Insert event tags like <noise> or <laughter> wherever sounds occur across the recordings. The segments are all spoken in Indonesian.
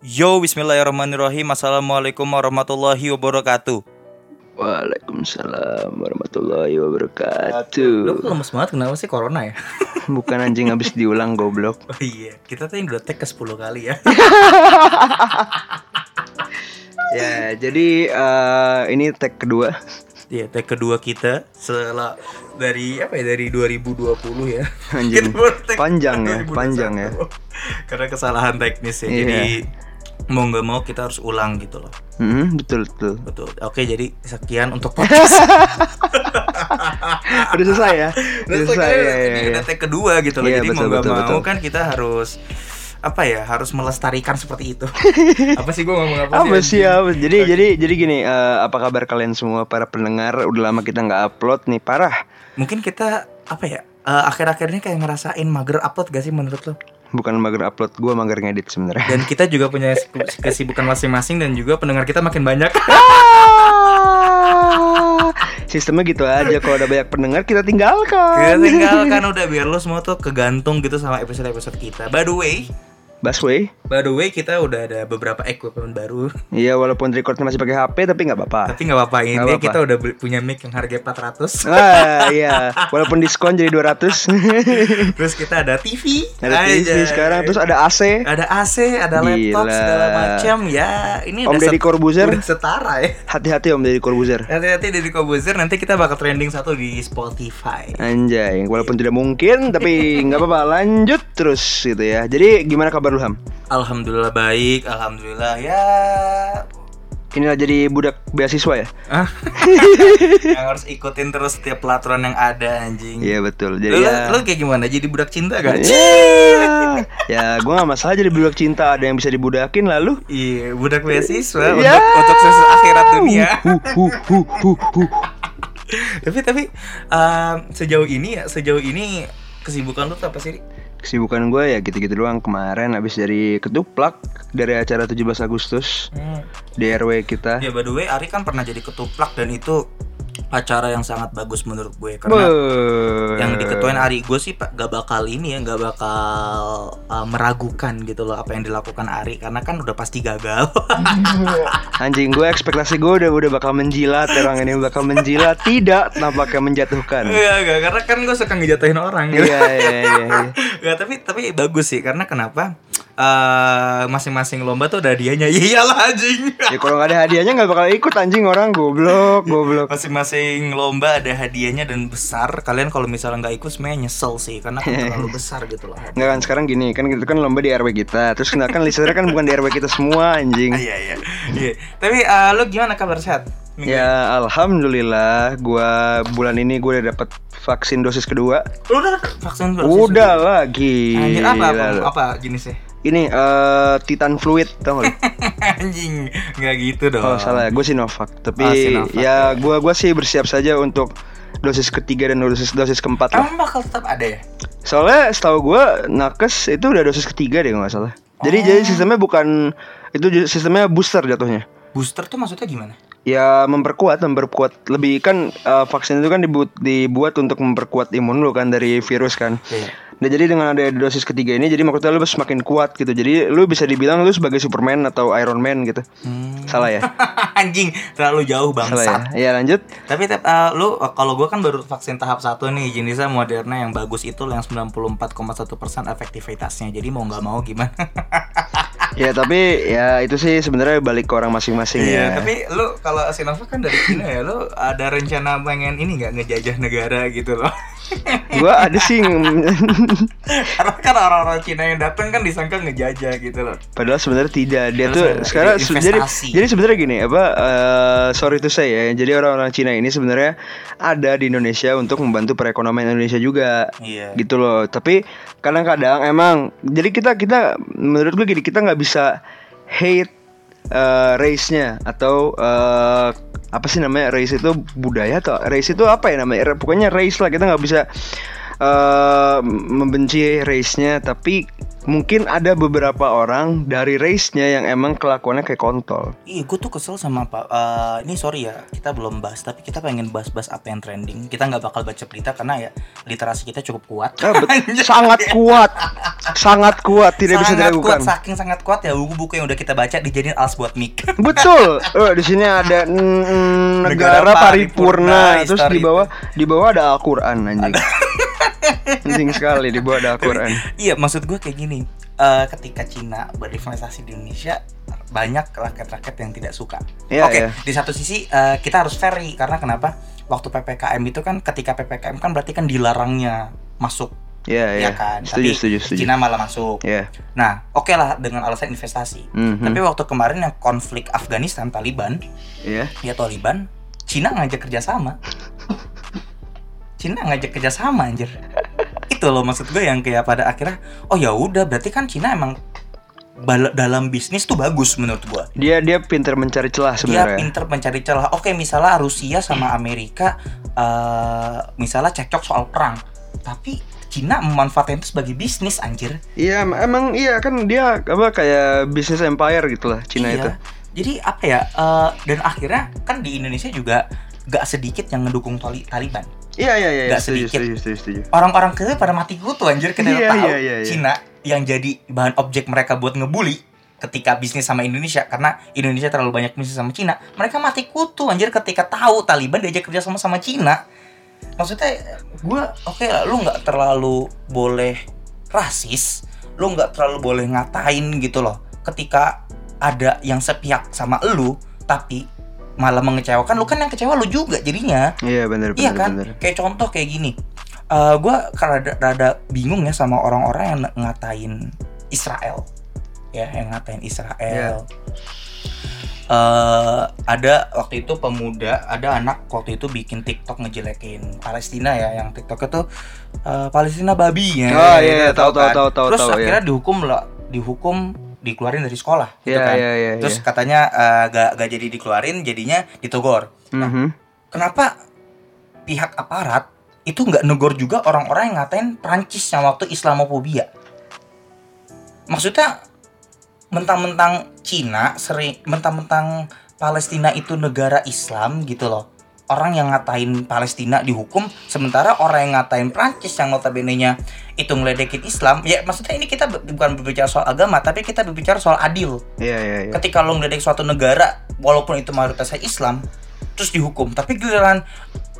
Yo, bismillahirrahmanirrahim. Assalamualaikum warahmatullahi wabarakatuh. Waalaikumsalam warahmatullahi wabarakatuh. Lu kok lemes banget kenapa sih corona ya? <laughs> Bukan anjing habis diulang goblok. <laughs> Oh iya, kita tuh yang udah tag ke 10 kali ya. <laughs> Ya, jadi eh, ini tag kedua. Iya, tag kedua kita setelah dari apa ya dari 2020 ya. Anjing. Panjang ya, 2021. panjang ya. Karena kesalahan teknis ya. Iya. Jadi mau nggak mau kita harus ulang gitu loh. Hmm, betul betul. Betul. Oke, jadi sekian untuk podcast. <laughs> Udah selesai ya? Udah selesai. akhirnya ya, ya, ini ya. tag kedua gitu loh. Iya, Jadi mau betul, nggak betul, mau betul. kan kita harus apa ya harus melestarikan seperti itu <laughs> apa sih gue ngomong apa, Apa sih sih ya? Jadi jadi jadi gini, eh, apa kabar kalian semua para pendengar? Udah lama kita nggak upload nih, parah. mungkin kita apa ya eh, akhir-akhir ini kayak ngerasain mager upload gak sih menurut lo Bukan mager upload, gua mager ngedit sebenarnya. dan kita juga punya kesibukan masing-masing dan juga pendengar kita makin banyak <laughs> Ah, Sistemnya gitu aja. Kalau ada banyak pendengar kita tinggalkan. kita tinggalkan udah biar lo semua tuh kegantung gitu sama episode-episode kita by the way Busway. by the way kita udah ada beberapa equipment baru <laughs> Iya, walaupun recordnya masih pakai HP tapi nggak apa-apa. tapi nggak apa-apa ini Nggak apa-apa. kita udah punya mic yang harganya 400 <laughs> Ah, iya. <laughs> Walaupun diskon jadi 200. terus kita ada TV ada TV Anjay. sekarang terus ada AC. ada AC, ada laptop Gila. segala macam ya. Ini Om Deddy Corbuzier. udah setara ya. Hati-hati Om Deddy Corbuzier. Hati-hati Deddy Corbuzier nanti kita bakal trending satu di Spotify. Anjay, walaupun tidak mungkin tapi nggak apa-apa, lanjut terus gitu ya. Jadi gimana kabar lu Ham? Alhamdulillah baik, alhamdulillah ya. Inilah jadi budak beasiswa ya? Ah. <laughs> yang harus ikutin terus setiap pelaturan yang ada anjing. Iya betul. Jadi Lu, ya. lu kayak gimana? Jadi budak cinta gak? Iya. <laughs> ya, gua nggak masalah jadi budak cinta. Ada yang bisa dibudakin lalu. Iya, budak beasiswa Ya. untuk untuk sukses akhirat dunia. Tapi tapi um, sejauh ini ya, sejauh ini kesibukan lu tuh apa sih? Kesibukan gue ya gitu-gitu doang kemarin habis dari ketuplak dari acara 17 Agustus Hmm. di RW kita. Ya by the way, Ari kan pernah jadi ketuplak dan itu acara yang sangat bagus menurut gue karena Beuh. yang diketuain Ari gue sih Pak, gak bakal ini ya, gak bakal uh, meragukan gitu loh apa yang dilakukan Ari karena kan udah pasti gagal. <laughs> Anjing gue ekspektasi gue udah udah bakal menjilat orang ini bakal menjilat tidak nampaknya menjatuhkan. Iya, gak, karena kan gue suka ngejatuhin orang gitu. Iya iya iya. iya. <laughs> Gak, tapi tapi bagus sih karena kenapa? Eh, masing-masing lomba tuh ada hadiahnya. <laughs> Iyalah anjing. Ya kalau nggak ada hadiahnya nggak bakal ikut anjing orang goblok goblok. Masing-masing lomba ada hadiahnya dan besar. Kalian kalau misalnya nggak ikut sebenarnya nyesel sih karena kan <laughs> terlalu besar gitu loh. Nggak kan sekarang gini kan itu kan lomba di RW kita terus kenal kan listener kan bukan di RW kita semua anjing. Iya iya. Iya. Tapi eh, lu gimana kabar sehat? Minggu Ya alhamdulillah gua bulan ini gue udah dapat vaksin dosis kedua. Udah vaksin belum? Udah lagi. Anjir apa apa, apa jenisnya? Ini eh titan fluid tau gak? <laughs> Anjing, nggak gitu dong. Oh salah ya, gue Sinovac. Tapi Oh, Sinovac, ya gua gua sih bersiap saja untuk dosis ketiga dan dosis dosis keempat. Emang bakal tetap ada ya? Soalnya setahu gua nakes itu udah dosis ketiga deh nggak salah. Jadi Oh. jadi sistemnya bukan itu sistemnya booster jatuhnya. Booster tuh maksudnya gimana? Ya memperkuat, memperkuat lebih kan eh, vaksin itu kan dibuat dibuat untuk memperkuat imun lu kan dari virus kan. Iya. Nah jadi dengan ada dosis ketiga ini jadi maksudnya lu semakin kuat gitu. Jadi lu bisa dibilang lu sebagai Superman atau Iron Man gitu. Hmm. Salah ya? <laughs> Anjing, terlalu jauh Salah bangsat. ya? Ya lanjut. Tapi tep, eh, lu kalau gua kan baru vaksin tahap satu nih jenisnya Moderna yang bagus itu yang 94,1% efektivitasnya. Jadi mau nggak mau gimana? <laughs> Ya tapi ya itu sih sebenarnya balik ke orang masing-masing Iya, ya. tapi lu kalau Sinovac kan dari Cina ya, lu ada rencana pengen ini nggak ngejajah negara gitu loh? <laughs> Gua ada sih Karena kan orang-orang Cina yang datang kan disangka ngejajah gitu loh. Padahal sebenarnya tidak. Dia Padahal tuh sebenarnya sekarang jadi jadi sebenarnya gini apa eh, sorry to say ya. Jadi orang-orang Cina ini sebenarnya ada di Indonesia untuk membantu perekonomian Indonesia juga. Iya. Gitu loh. Tapi kadang-kadang emang jadi kita kita menurut gue gini kita nggak bisa hate eh, race-nya atau eh, apa sih namanya race itu budaya atau race itu apa ya namanya? Pokoknya race lah kita nggak bisa eh, membenci race-nya, tapi mungkin ada beberapa orang dari race-nya yang emang kelakuannya kayak kontol. Iya, gue tuh kesel sama apa? eh, ini sorry ya, kita belum bahas, tapi kita pengen bahas-bahas apa yang trending. Kita nggak bakal baca berita karena ya literasi kita cukup kuat. Bet- <laughs> sangat kuat, sangat kuat, tidak bisa sangat diragukan. kuat, saking sangat kuat ya buku-buku yang udah kita baca dijadiin alas buat mic. <laughs> Betul. Oh, di sini ada mm, negara, Negara paripurna, paripurna, terus di bawah di bawah ada Al-Qur'an anjing. <laughs> anjing sekali di bawah <laughs> ada Al-Qur'an. iya, maksud gue kayak gini. Eh, ketika Cina berinvestasi di Indonesia banyak rakyat-rakyat yang tidak suka. Iya, Oke, iya. di satu sisi eh, kita harus fair nih, karena kenapa? Waktu PPKM itu kan ketika PPKM kan berarti kan dilarangnya masuk Iya, iya. ya kan. Setuju, Tapi setuju, setuju. Cina malah masuk. Iya. Nah, oke lah dengan alasan investasi. Mhm. Tapi waktu kemarin yang konflik Afghanistan Taliban, Iya. ya Taliban, Cina ngajak kerjasama. Cina ngajak kerjasama anjir. Itu loh maksud gue yang kayak pada akhirnya, oh ya udah berarti kan Cina emang dalam bisnis tuh bagus menurut gue. Dia dia pintar mencari celah Dia sebenarnya. pinter mencari celah. Oke, misalnya Rusia sama Amerika, eh misalnya cekcok soal perang, tapi Cina memanfaatkan itu sebagai bisnis anjir. Iya, em- emang iya kan dia apa kayak bisnis empire gitu lah Cina Iya. itu. Jadi apa ya? eh, dan akhirnya kan di Indonesia juga gak sedikit yang ngedukung Tali- Taliban. Iya, iya, iya, Nggak setuju, sedikit. setuju, setuju, setuju. Orang-orang kecil pada mati kutu anjir kita Iya, tahu iya, iya, iya. Cina yang jadi bahan objek mereka buat ngebully ketika bisnis sama Indonesia karena Indonesia terlalu banyak bisnis sama Cina mereka mati kutu anjir ketika tahu Taliban diajak kerja sama sama Cina maksudnya gue oke lah lu nggak terlalu boleh rasis lu nggak terlalu boleh ngatain gitu loh ketika ada yang sepihak sama lu tapi malah mengecewakan lu kan yang kecewa lu juga jadinya Iya, benar, Iya benar, kan? benar. Kayak contoh kayak gini. Eh gue rada, rada bingung ya sama orang-orang yang ngatain Israel. Ya, yang ngatain Israel. Eh ada waktu itu pemuda, ada anak waktu itu bikin TikTok ngejelekin Palestina ya, yang TikTok itu eh, Palestina babi ya. Oh, iya, iya, gitu tahu, kan. tahu, tahu, Terus tahu, akhirnya dihukum lah, dihukum dikeluarin dari sekolah gitu Iya, kan. iya, iya, Terus iya. katanya eh, gak, gak jadi dikeluarin, jadinya ditogor. Nah, Mhm. kenapa pihak aparat itu nggak negor juga orang-orang yang ngatain Prancis yang waktu Islamophobia? Maksudnya mentang-mentang Cina sering mentang-mentang Palestina itu negara Islam gitu loh. Orang yang ngatain Palestina dihukum sementara orang yang ngatain Prancis yang notabene-nya itu ngeledekin Islam. Ya maksudnya ini kita bu- bukan berbicara soal agama tapi kita berbicara soal adil Iya, iya, iya. ketika lo ngeledek suatu negara walaupun itu mayoritasnya Islam terus dihukum tapi giliran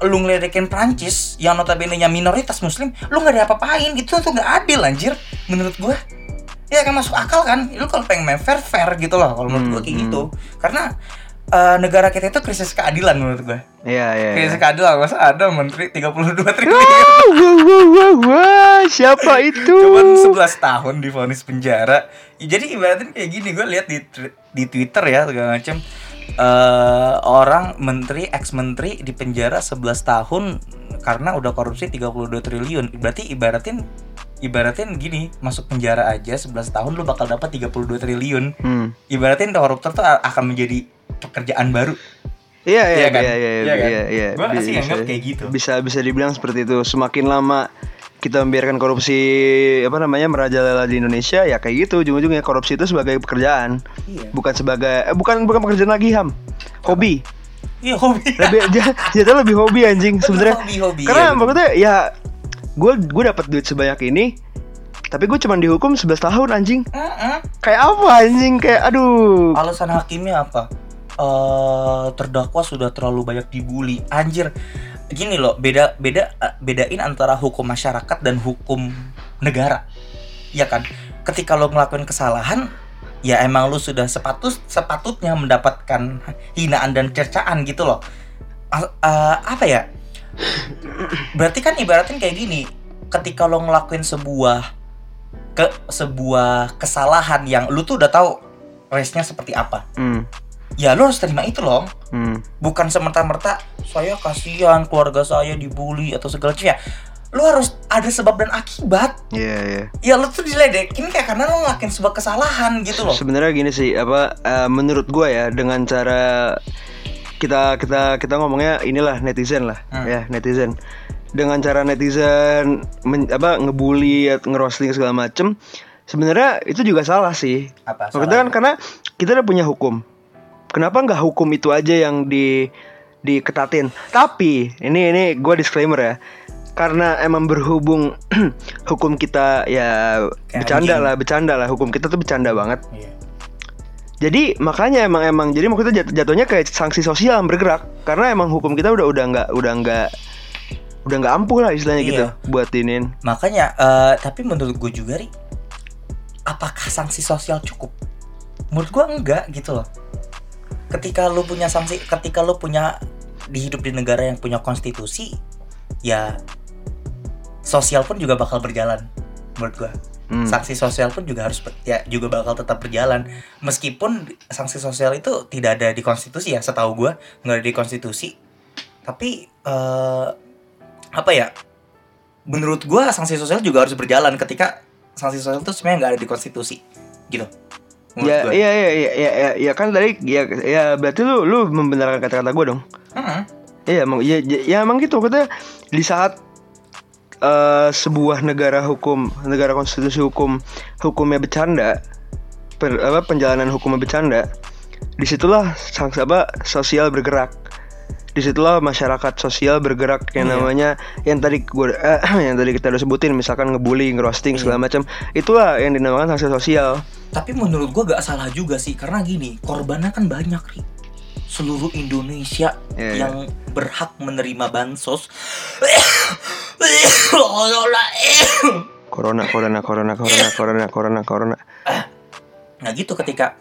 lu ngeledekin Prancis yang notabene nya minoritas muslim lu nggak ada apa-apain itu tuh nggak adil anjir menurut gua ya kan masuk akal kan lu kalau pengen main fair fair gitu loh kalau menurut gua kayak Hmm, gitu karena eh, negara kita itu krisis keadilan menurut gua Iya, iya. iya. krisis keadilan masa ada menteri 32 triliun Wah, wah, wah, wah, wah, siapa <laughs> itu? cuman 11 tahun divonis penjara Ya, jadi ibaratnya kayak gini gue lihat di di Twitter ya segala macam eh orang menteri ex menteri di penjara 11 tahun karena udah korupsi 32 triliun berarti ibaratin ibaratin gini masuk penjara aja 11 tahun lu bakal dapat 32 triliun Hmm. ibaratin koruptor tuh akan menjadi pekerjaan baru Iya, iya, Iya kan? iya, iya, Iya iya, kan? iya, iya. Gua sih Bisa- nganggap kayak gitu. Bisa bisa dibilang seperti itu. Semakin lama kita membiarkan korupsi apa namanya merajalela di Indonesia ya kayak gitu ujung-ujungnya korupsi itu sebagai pekerjaan iya bukan sebagai eh, bukan bukan pekerjaan lagi ham hobi iya hobi lebih <laughs> jatuh lebih hobi anjing sebenarnya hobi hobi karena iya, bener. maksudnya ya gue gue dapat duit sebanyak ini tapi gue cuma dihukum 11 tahun anjing Mm-mm. kayak apa anjing kayak aduh alasan hakimnya apa eh terdakwa sudah terlalu banyak dibully. Anjir gini loh beda beda eh, bedain antara hukum masyarakat dan hukum negara. Ya kan? Ketika lo ngelakuin kesalahan ya emang lu sudah sepatut sepatutnya mendapatkan hinaan dan cercaan gitu loh. A- eh, apa ya? Berarti kan ibaratnya kayak gini ketika lo ngelakuin sebuah ke sebuah kesalahan yang lu tuh udah tahu race-nya seperti apa. Hmm, ya lo harus terima itu loh hmm. bukan semerta-merta saya kasihan keluarga saya dibully atau segala macam ya lo harus ada sebab dan akibat Iya, iya. ya lo tuh diledekin kayak karena lo ngelakuin sebuah kesalahan gitu loh Sebenarnya gini sih, apa eh, menurut gua ya dengan cara kita kita kita ngomongnya inilah netizen lah, Hmm. ya netizen. dengan cara netizen men- apa ngebully atau ngerosting segala macem sebenarnya itu juga salah sih Apa Maksudnya kan karena kita udah punya hukum kenapa nggak hukum itu aja yang di diketatin tapi ini ini gue disclaimer ya karena emang berhubung <clears throat> hukum kita ya Kayak bercanda anjing. lah bercanda lah hukum kita tuh bercanda banget Iya. jadi makanya emang emang jadi maksudnya jat- jatuhnya kayak sanksi sosial yang bergerak karena emang hukum kita udah udah nggak udah nggak udah nggak ampuh lah istilahnya Iya. gitu buat inin Makanya, eh, tapi menurut gue juga ri, apakah sanksi sosial cukup? Menurut gue enggak gitu loh. Ketika lu punya sanksi, ketika lu punya di hidup di negara yang punya konstitusi, ya sosial pun juga bakal berjalan. Menurut gue, Hmm. sanksi sosial pun juga harus ya juga bakal tetap berjalan. Meskipun sanksi sosial itu tidak ada di konstitusi ya, setahu gue nggak ada di konstitusi. Tapi eh, apa ya? menurut gua sanksi sosial juga harus berjalan ketika sanksi sosial itu sebenarnya nggak ada di konstitusi gitu ya iya iya iya iya ya, ya kan tadi ya ya berarti lu lu membenarkan kata-kata gue dong. Mm-mm. Iya emang ya, ya, ya emang gitu kita di saat eh, sebuah negara hukum negara konstitusi hukum hukumnya bercanda per, apa penjalanan hukumnya bercanda di situlah sanksi apa sosial bergerak di situlah masyarakat sosial bergerak yang Iya. namanya yang tadi gue <clears throat> yang tadi kita udah sebutin misalkan ngebully ngerosting Iya. segala macam itulah yang dinamakan sanksi sosial tapi menurut gua gak salah juga sih karena gini korbannya kan banyak ri seluruh Indonesia Iya, iya. yang berhak menerima bansos <coughs> corona corona corona corona corona corona corona nah gitu ketika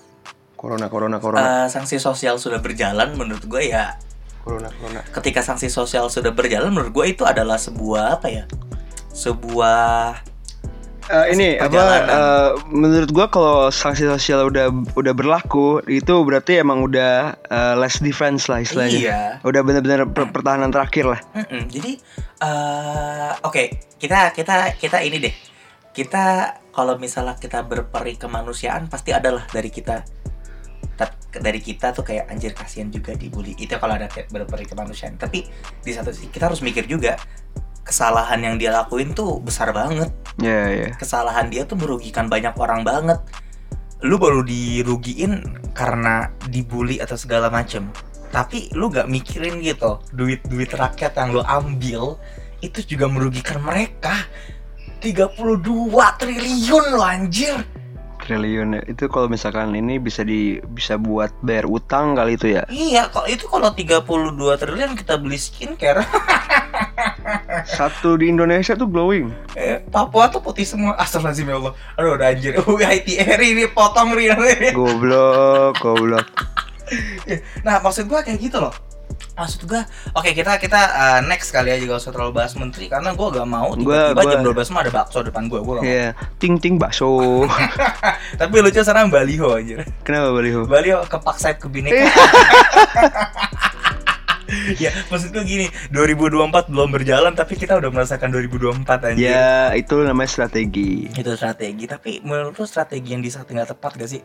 corona corona corona eh, sanksi sosial sudah berjalan menurut gue ya corona corona ketika sanksi sosial sudah berjalan menurut gue itu adalah sebuah apa ya sebuah Eh, ini apa eh, menurut gua kalau sanksi sosial udah udah berlaku itu berarti emang udah eh, less defense lah istilahnya. Iya. Udah bener-bener per- pertahanan terakhir lah. Mm-mm. Jadi eh oke kita kita kita ini deh kita kalau misalnya kita berperi kemanusiaan pasti adalah dari kita dari kita tuh kayak anjir kasihan juga dibully. Itu kalau ada berperi kemanusiaan. Tapi di satu sisi kita harus mikir juga kesalahan yang dia lakuin tuh besar banget. Ya ya. kesalahan dia tuh merugikan banyak orang banget. Lu baru dirugiin karena dibully atau segala macem. Tapi lu gak mikirin gitu duit duit rakyat yang lu ambil itu juga merugikan mereka. 32 triliun lo anjir Triliun. Itu kalau misalkan ini bisa di bisa buat bayar utang kali itu ya. iya kok itu kalau 32 triliun kita beli skincare. <laughs> Satu di Indonesia tuh glowing. eh, Papua tuh putih semua. Astagfirullahaladzim ya Allah. Aduh udah anjir. <laughs> Wih ITR ini potong ri <laughs> Goblok, goblok. Nah maksud gua kayak gitu loh Maksud gua Oke kita kita uh, next kali aja gak usah terlalu bahas menteri Karena gua gak mau Gua- Tiba-tiba gua- jam 12 mah ada bakso depan gua Gua gak mau Iya, ting ting bakso. <laughs> Tapi lucu sekarang baliho anjir Kenapa baliho? Baliho kepak sayap kebinekaan <laughs> Ya maksud gua gini 2024 belum berjalan Tapi kita udah merasakan 2024 anjir Ya, itu namanya strategi. Itu strategi Tapi menurut lu strategi yang di saat nggak tepat gak sih?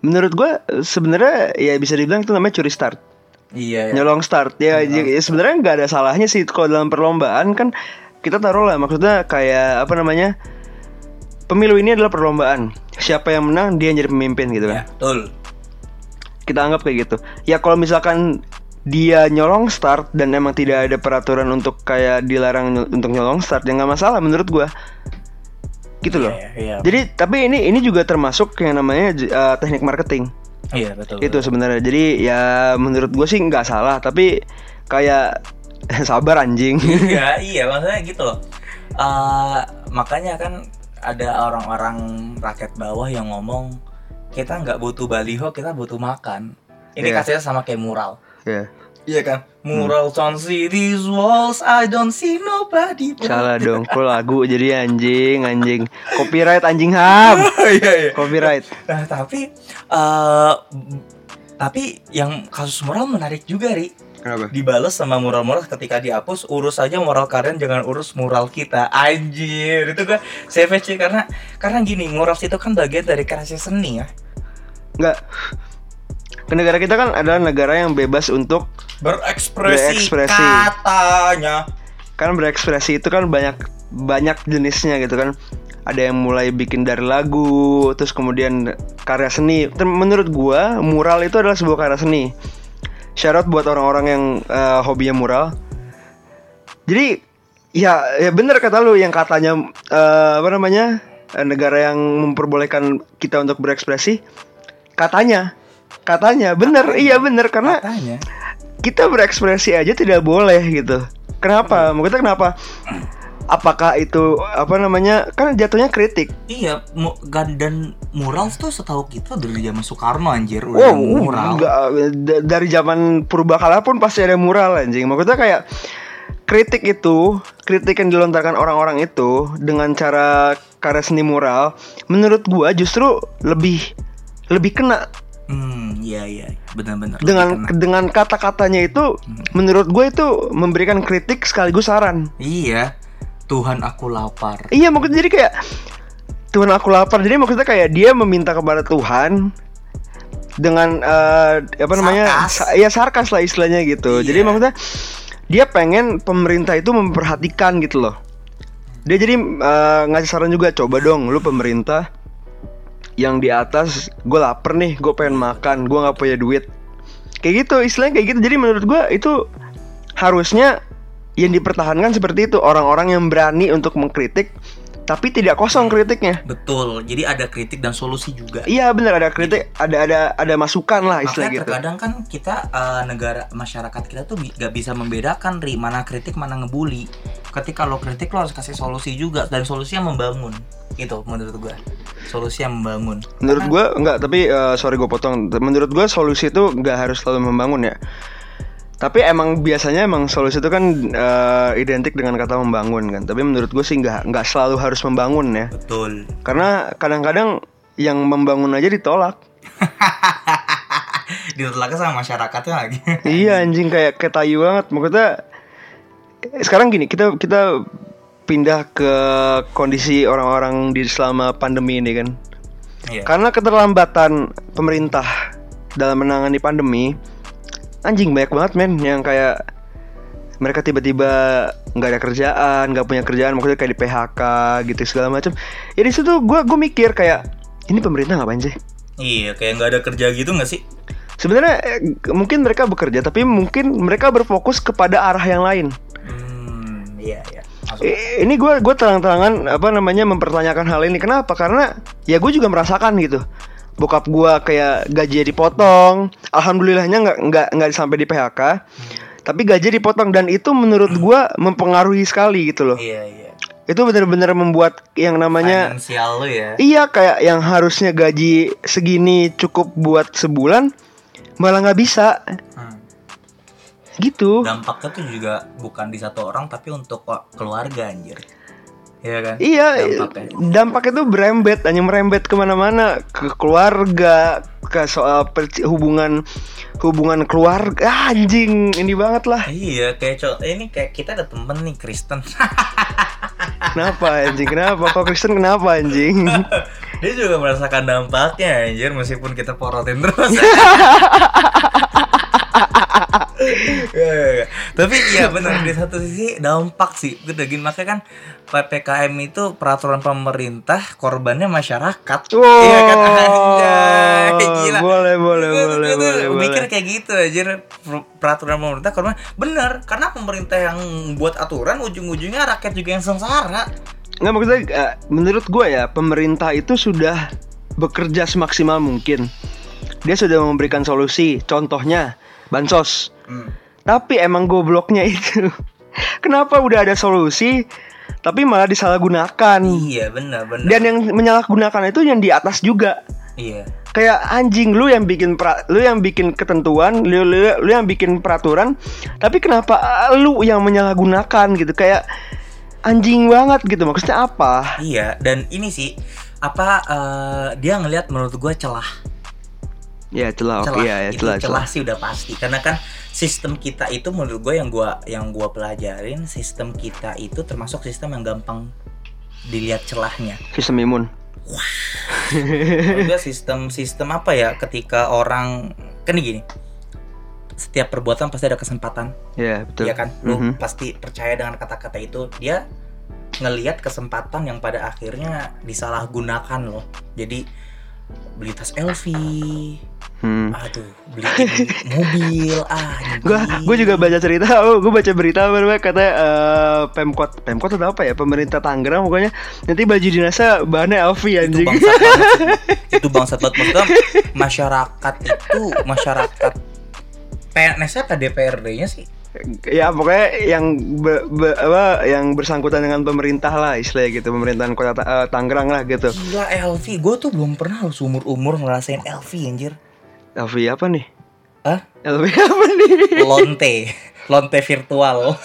Menurut gua sebenarnya ya bisa dibilang itu namanya curi start. Iya ya nyolong start. Ya, Nyolong ya sebenarnya nggak ada salahnya sih kalau dalam perlombaan. Kan kita taruh lah maksudnya kayak apa namanya pemilu ini adalah perlombaan. Siapa yang menang dia yang jadi pemimpin gitu Ya, kan betul. Kita anggap kayak gitu. Ya kalau misalkan dia nyolong start dan emang tidak ada peraturan untuk kayak dilarang nyol- untuk nyolong start ya nggak masalah menurut gua. Gitu loh. Iya, iya, jadi tapi ini ini juga termasuk yang namanya eh, teknik marketing iya betul itu sebenarnya jadi ya menurut gue sih nggak salah tapi kayak <laughs> sabar anjing Iya, iya maksudnya gitu loh. Eh, makanya kan ada orang-orang rakyat bawah yang ngomong kita nggak butuh baliho, kita butuh makan. Ini Iya. kasihnya sama kayak mural. ya Iya kan? Mural don't see these walls, I don't see nobody. salah <laughs> dong kok lagu jadi anjing anjing. Copyright anjing ham. <laughs> Iya iya. copyright. Nah tapi eh tapi yang kasus mural menarik juga ri. Kenapa? Dibales sama mural-mural ketika dihapus urus aja moral kalian jangan urus mural kita. Anjir itu kan savage karena karena gini mural itu kan bagian dari kreasi seni ya. Nggak. Ke negara kita kan adalah negara yang bebas untuk berekspresi, Berekspresi. katanya. Kan berekspresi itu kan banyak banyak jenisnya gitu kan. Ada yang mulai bikin dari lagu terus kemudian karya seni. Menurut gua mural itu adalah sebuah karya seni. Syarat buat orang-orang yang eh, hobinya mural. Jadi ya ya bener kata lu yang katanya eh, apa namanya eh, negara yang memperbolehkan kita untuk berekspresi. Katanya katanya bener. Iya bener. Karena Katanya. Kita berekspresi aja tidak boleh gitu. Kenapa? Maksudnya kenapa? Apakah itu apa namanya? Kan jatuhnya kritik. Iya, mu- dan mural tuh setahu kita dari zaman Soekarno anjir udah Wow, ada mural. enggak, dari zaman purbakala pun pasti ada mural anjing. Maksudnya kayak kritik itu, kritik yang dilontarkan orang-orang itu dengan cara karya seni mural, menurut gua justru lebih lebih kena Hmm, iya iya, benar-benar. dengan dengan kata-katanya itu menurut gue itu memberikan kritik sekaligus saran. Iya. Tuhan aku lapar. Iya maksudnya jadi kayak Tuhan aku lapar. Jadi maksudnya kayak dia meminta kepada Tuhan dengan eh, apa namanya? Sarkas. sa- ya sarkas lah istilahnya gitu. Jadi Iya. maksudnya dia pengen pemerintah itu memperhatikan gitu loh. Dia jadi eh, ngasih saran juga coba dong lu pemerintah yang di atas gue lapar nih gue pengen makan gue nggak punya duit kayak gitu istilahnya kayak gitu jadi menurut gue itu harusnya yang dipertahankan seperti itu orang-orang yang berani untuk mengkritik tapi tidak kosong kritiknya Betul. Jadi ada kritik dan solusi juga. iya benar ada kritik ada ada ada masukan lah istilah Makanya gitu terkadang kan kita eh, negara masyarakat kita tuh bi- gak bisa membedakan ri mana kritik mana ngebully. Ketika lo kritik lo harus kasih solusi juga dan solusi yang membangun. Itu menurut gua. Solusi yang membangun. menurut gue enggak tapi eh, sorry gue potong menurut gue solusi itu nggak harus selalu membangun ya tapi emang biasanya emang solusi itu kan eh, identik dengan kata membangun kan tapi menurut gue sih nggak nggak selalu harus membangun ya Betul. karena kadang-kadang yang membangun aja ditolak <laughs> Ditolak sama masyarakatnya lagi. iya anjing kayak ketayu banget maksudnya sekarang gini kita kita pindah ke kondisi orang-orang di selama pandemi ini kan Iya. karena keterlambatan pemerintah dalam menangani pandemi anjing banyak banget men yang kayak mereka tiba-tiba nggak ada kerjaan nggak punya kerjaan maksudnya kayak di PHK gitu segala macam ya di situ gue gue mikir kayak ini pemerintah ngapain sih Iya, kayak nggak ada kerja gitu nggak sih? sebenarnya eh, mungkin mereka bekerja tapi mungkin mereka berfokus kepada arah yang lain Hmm, iya iya. Eh, ini gue gue terang-terangan apa namanya mempertanyakan hal ini. Kenapa? Karena ya gue juga merasakan gitu. Bokap gue kayak gaji dipotong alhamdulillahnya nggak nggak nggak sampai di PHK tapi gaji dipotong. Dan itu menurut gue mempengaruhi sekali gitu loh. Iya iya. itu benar-benar membuat yang namanya Finansial lo ya. iya kayak yang harusnya gaji segini cukup buat sebulan malah nggak bisa. Hmm. Gitu Dampaknya tuh juga bukan di satu orang tapi untuk wa- keluarga anjir. Iya kan? Iya, Dampaknya. dampak itu berembet, hanya merembet ke mana-mana ke keluarga, ke soal hubungan hubungan keluarga, Ah, anjing ini banget lah. Iya, kayak co- ini kayak kita ada temen nih Kristen. <laughs> Kenapa anjing? Kenapa? Kok Kristen kenapa anjing? <laughs> Dia juga merasakan dampaknya anjir meskipun kita porotin terus. <laughs> Iya, iya, iya. Tapi iya benar di satu sisi dampak sih gede gini makanya kan PPKM itu peraturan pemerintah korbannya masyarakat. Wow, Iya kan anjay, gila. boleh, boleh, Gua- boleh, gua boleh, mikir boleh. kayak gitu aja peraturan pemerintah korban bener karena pemerintah yang buat aturan ujung-ujungnya rakyat juga yang sengsara. Nggak maksudnya eh, menurut gue ya pemerintah itu sudah bekerja semaksimal mungkin. Dia sudah memberikan solusi. Contohnya bansos. Hmm. Tapi emang gobloknya itu <laughs> Kenapa udah ada solusi Tapi malah disalahgunakan Iya bener bener. Dan yang menyalahgunakan itu yang di atas juga iya. Kayak anjing lu yang bikin pra, lu yang bikin ketentuan, lu, lu, lu yang bikin peraturan, tapi kenapa lu yang menyalahgunakan gitu? Kayak anjing banget gitu. Maksudnya apa? Iya, dan ini sih apa eh, dia ngelihat menurut gue celah. Ya celah, celah, ya, ya itu celah, celah celah. sih udah pasti karena kan sistem kita itu menurut gue yang gua yang gua pelajarin sistem kita itu termasuk sistem yang gampang dilihat celahnya. Sistem imun. Menurut gua sistem sistem apa ya ketika orang kan gini setiap perbuatan pasti ada kesempatan Ya betul. ya kan lu Mhm. pasti percaya dengan kata-kata itu dia ngelihat kesempatan yang pada akhirnya disalahgunakan loh jadi beli tas LV Hmm. aduh beliin <laughs> mobil. Ah nyebelin. gue juga baca cerita, oh, gue baca berita apa namanya kata eh, pemkot, pemkot atau apa ya, pemerintah Tangerang pokoknya. Nanti baju dinasnya bahannya LV itu anjing. bangsat banget. <laughs> Itu bangsat banget. Maksudnya masyarakat itu masyarakat PNS-nya apa DPRD-nya sih ya pokoknya yang be- be- apa yang bersangkutan dengan pemerintah lah istilahnya gitu, pemerintahan kota Ta- eh, Tangerang lah gitu. gila LV gue tuh belum pernah loh seumur umur ngerasain LV anjir LV apa nih? Hah? LV <laughs> apa nih? lonte lonte virtual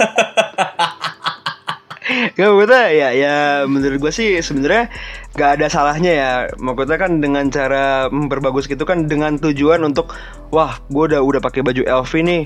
Gak <laughs> maksudnya ya ya menurut gue sih sebenarnya gak ada salahnya ya maksudnya kan dengan cara memperbagus gitu kan dengan tujuan untuk wah gue udah udah pakai baju LV nih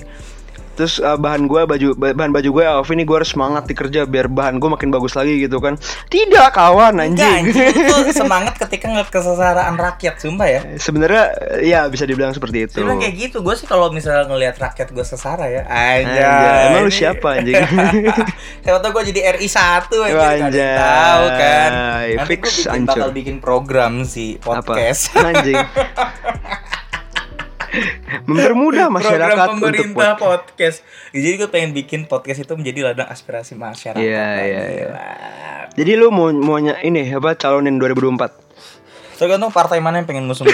terus uh, bahan gue baju bahan baju gue LV nih gue harus semangat di kerja biar bahan gue makin bagus lagi gitu kan. Tidak kawan Enggak, anjing, anjing. Lu tuh <laughs> semangat ketika ngeliat kesengsaraan rakyat sumpah ya. Sebenarnya ya bisa dibilang seperti itu. Sebenernya kayak gitu, gue sih kalau misalnya ngelihat rakyat gue sesara ya Anjay. Emang lu ini- siapa, anjing? <laughs> Siapa tau gue jadi RI 1 aja tahu kan. Nanti Fix gue bikin, bakal bikin program sih, podcast. Apa anjing <laughs> mempermudah masyarakat Program untuk pemerintah podcast. podcast Jadi gue pengen bikin podcast itu menjadi ladang aspirasi masyarakat Iya, iya, iya. Jadi lu mau maunya ini apa calonin 2024? Tergantung partai mana yang pengen ngusung <laughs>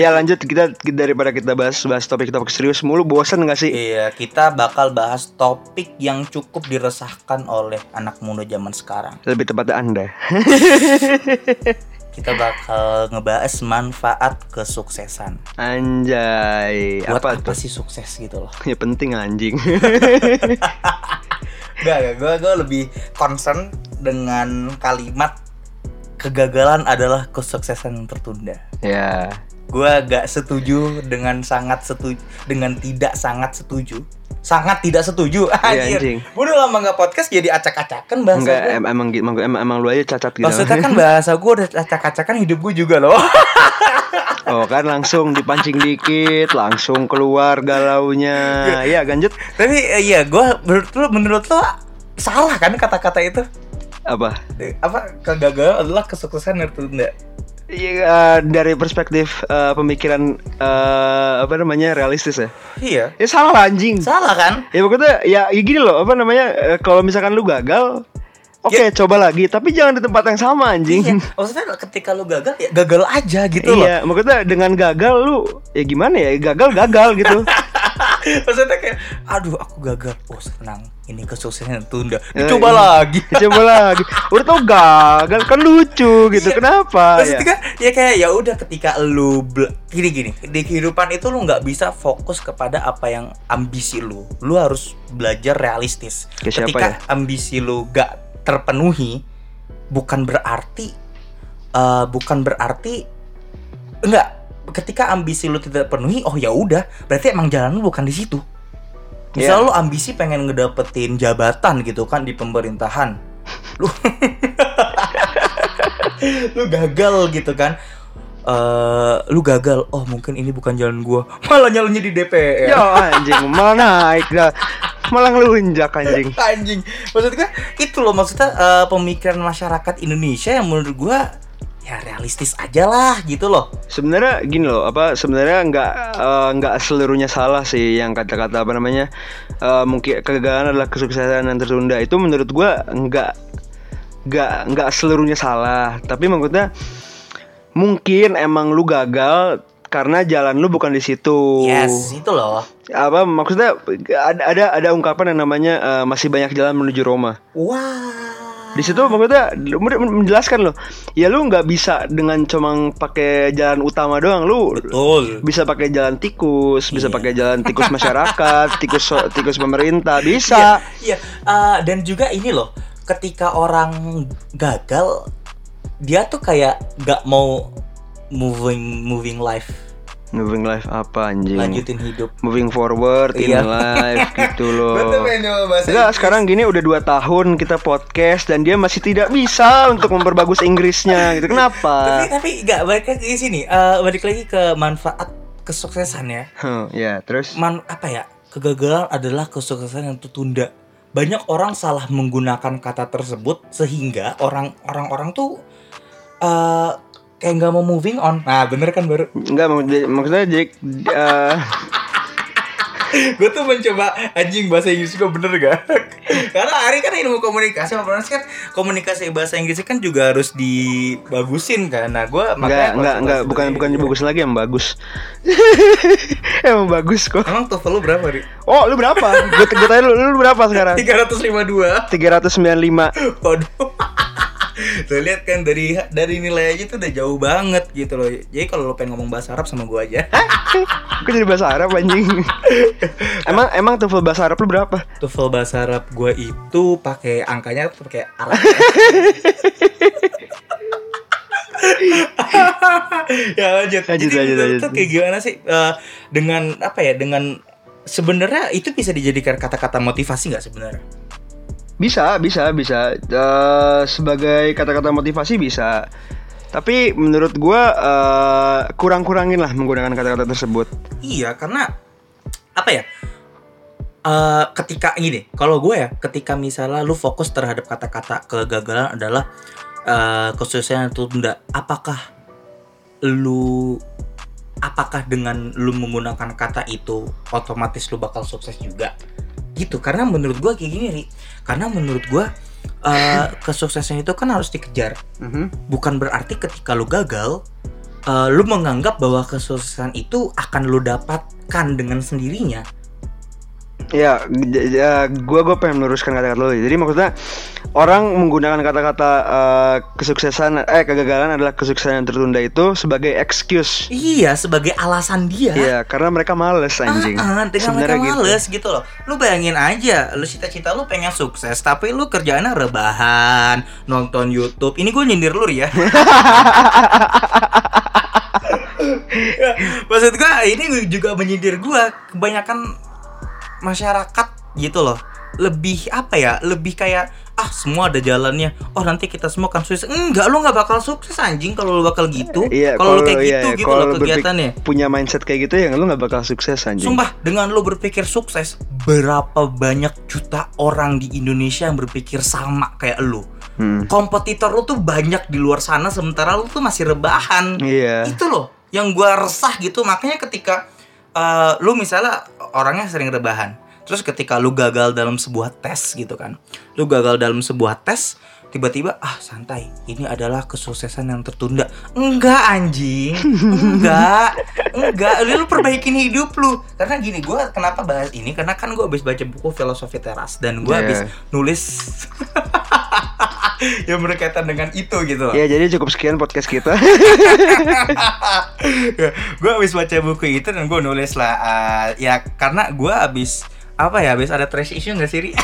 ya lanjut kita daripada kita bahas bahas topik-topik serius mulu bosan gak sih? Iya, kita bakal bahas topik yang cukup diresahkan oleh anak muda zaman sekarang. Lebih tepatnya Anda. <laughs> Kita bakal ngebahas manfaat kesuksesan. Anjay, Buat apa, apa, tuh? sih sukses gitu loh? Ya penting anjing. <laughs> Gak, gak, gue gue lebih concern dengan kalimat kegagalan adalah kesuksesan yang tertunda. ya. Gue gak setuju dengan sangat setuju dengan tidak sangat setuju. Sangat tidak setuju. <laughs> Iya, Anjir. anjing. Gue udah lama gak podcast jadi acak-acakan bahasa Enggak gua. em- emang, emang emang emang lu aja cacat gitu. Maksudnya kan <laughs> bahasa gue udah acak-acakan hidup gue juga loh. <laughs> oh kan langsung dipancing dikit, langsung keluar galaunya. Ya lanjut Tapi eh, iya gue menurut lo menurut lo salah kan kata-kata itu? apa? Eh, Apa kegagalan adalah kesuksesan tertunda? Iya eh, dari perspektif eh, pemikiran apa namanya realistis ya. Iya. Ya salah lah, anjing. Salah kan? Ya pokoknya ya, ya gini loh apa namanya eh, kalau misalkan lu gagal Oke coba lagi tapi jangan di tempat yang sama anjing Iya. Maksudnya ketika lu gagal ya gagal aja gitu loh. Iya maksudnya dengan gagal lu Ya gimana ya gagal gagal gitu <laughs> Maksudnya kayak aduh aku gagal. Oh senang. Ini kesuksesan yang tunda. Ya, Coba iya. lagi. <laughs> Coba lagi Udah tau gagal kan lucu gitu Iya. Kenapa Maksudnya ya kan ya kayak ya udah ketika lu gini gini di kehidupan itu lu nggak bisa fokus kepada apa yang ambisi lu. Lu harus belajar realistis. Kayak siapa ketika ya? ambisi lu gak terpenuhi bukan berarti eh, bukan berarti enggak ketika ambisi lu tidak terpenuhi oh ya udah berarti emang jalan lu bukan di situ. Misal Iya. lu ambisi pengen ngedapetin jabatan gitu kan di pemerintahan. Lu <laughs> lu gagal gitu kan. eh lu gagal. Oh, mungkin ini bukan jalan gua. <laughs> Malah nyalonnya di DPR. Ya anjing malah naik dah Malah ngelunjak anjing <laughs> Anjing. Maksud gua itu loh maksudnya eh, pemikiran masyarakat Indonesia yang menurut gua ya realistis aja lah gitu loh. sebenarnya gini loh apa sebenarnya nggak eh, nggak seluruhnya salah sih yang kata-kata apa namanya eh, mungkin kegagalan adalah kesuksesan yang tertunda itu menurut gua nggak nggak nggak seluruhnya salah tapi maksudnya mungkin emang lu gagal karena jalan lu bukan di situ Yes, itu loh. apa maksudnya ada ada ada ungkapan yang namanya eh, masih banyak jalan menuju Roma Wah. Di situ maksudnya men- men- menjelaskan loh ya lu nggak bisa dengan cuma pakai jalan utama doang lu Betul. bisa pakai jalan tikus bisa Iya. pakai jalan tikus <laughs> masyarakat tikus tikus pemerintah bisa Iya, eh, dan juga ini loh, ketika orang gagal, dia tuh kayak gak mau moving moving life, moving life apa anjing lanjutin hidup. moving forward in Iya. life <laughs> gitu loh bahasa Enggak, sekarang gini udah dua tahun kita podcast dan dia masih tidak bisa untuk memperbagus Inggrisnya gitu. <laughs> Tapi Kenapa? tapi gak balik lagi ke sini, eh, balik lagi ke manfaat kesuksesan ya Huh, ya, terus man apa ya kegagalan adalah kesuksesan yang tertunda banyak orang salah menggunakan kata tersebut sehingga orang orang orang tuh eh kayak nggak mau moving on nah bener kan baru enggak mak- maksudnya jadi eh, <laughs> gue tuh mencoba anjing bahasa Inggris gue bener gak <laughs> karena Ari kan ilmu komunikasi apa kan komunikasi bahasa Inggris kan juga harus dibagusin kan nah gue enggak enggak enggak bukan bukan bagus lagi yang bagus. Emang bagus kok. emang TOEFL lu berapa Ri? Oh, lu berapa? Gue gue tanya lu, lu berapa sekarang? <laughs> 352 395. Waduh. Tuh lihat kan dari dari nilai aja tuh udah jauh banget gitu loh. Jadi kalau lo pengen ngomong bahasa Arab sama gua aja. Gue jadi bahasa Arab anjing. emang emang TOEFL bahasa Arab lu berapa? TOEFL bahasa Arab gua itu pakai angkanya tuh pakai Arab. ya lanjut. Lanjut, Jadi lanjut, lanjut. tuh kayak gimana sih eh, dengan apa ya dengan sebenarnya itu bisa dijadikan kata-kata motivasi nggak sebenarnya? Bisa, bisa, bisa. Eh, sebagai kata-kata motivasi bisa. Tapi menurut gua eh, kurang-kurangin lah menggunakan kata-kata tersebut. Iya, karena apa ya? Eh ketika gini, kalau gue ya, ketika misalnya lu fokus terhadap kata-kata kegagalan adalah eh kesuksesan yang tertunda, apakah lu apakah dengan lu menggunakan kata itu otomatis lu bakal sukses juga? Gitu, karena menurut gue kayak gini, Ri. Karena menurut gue eh <clears throat> kesuksesan itu kan harus dikejar. Bukan berarti ketika lu gagal eh, lu menganggap bahwa kesuksesan itu akan lu dapatkan dengan sendirinya Ya, ya gua gua pengen meluruskan kata-kata lo. Jadi maksudnya orang menggunakan kata-kata eh, kesuksesan eh kegagalan adalah kesuksesan yang tertunda itu sebagai excuse. iya sebagai alasan dia Iya, karena mereka males anjing. Ah, ah, Sebenarnya mereka gitu. males gitu. loh Lu bayangin aja Lu cita-cita lu pengen sukses Tapi lu kerjaannya rebahan Nonton Youtube Ini gue nyindir lu <laughs> <laughs> ya Maksud gue ini juga menyindir gue Kebanyakan masyarakat gitu loh Lebih apa ya Lebih kayak Ah semua ada jalannya Oh nanti kita semua akan sukses Enggak lu gak bakal sukses anjing Kalau lu bakal gitu Iya, Kalau lu kayak iya, gitu iya, gitu loh lu kegiatannya Punya mindset kayak gitu ya lu nggak bakal sukses anjing. Sumpah, dengan lo berpikir sukses, berapa banyak juta orang di Indonesia yang berpikir sama kayak lo. Hmm. Kompetitor lo tuh banyak di luar sana, sementara lo tuh masih rebahan. Iya. Itu loh, yang gua resah gitu. Makanya ketika eh, lu misalnya orangnya sering rebahan, terus ketika lu gagal dalam sebuah tes gitu kan, lu gagal dalam sebuah tes, tiba-tiba ah santai, ini adalah kesuksesan yang tertunda. Enggak anjing, enggak, enggak. Lu, lu perbaikin hidup lu. Karena gini, gua kenapa bahas ini? Karena kan gua habis baca buku filosofi teras dan gua Iya. habis nulis <laughs> <laughs> yang berkaitan dengan itu gitu loh. Ya jadi cukup sekian podcast kita. <laughs> gue habis baca buku itu dan gue nulis lah eh, ya karena gue habis apa ya habis ada trash issue nggak sih Ri? <laughs>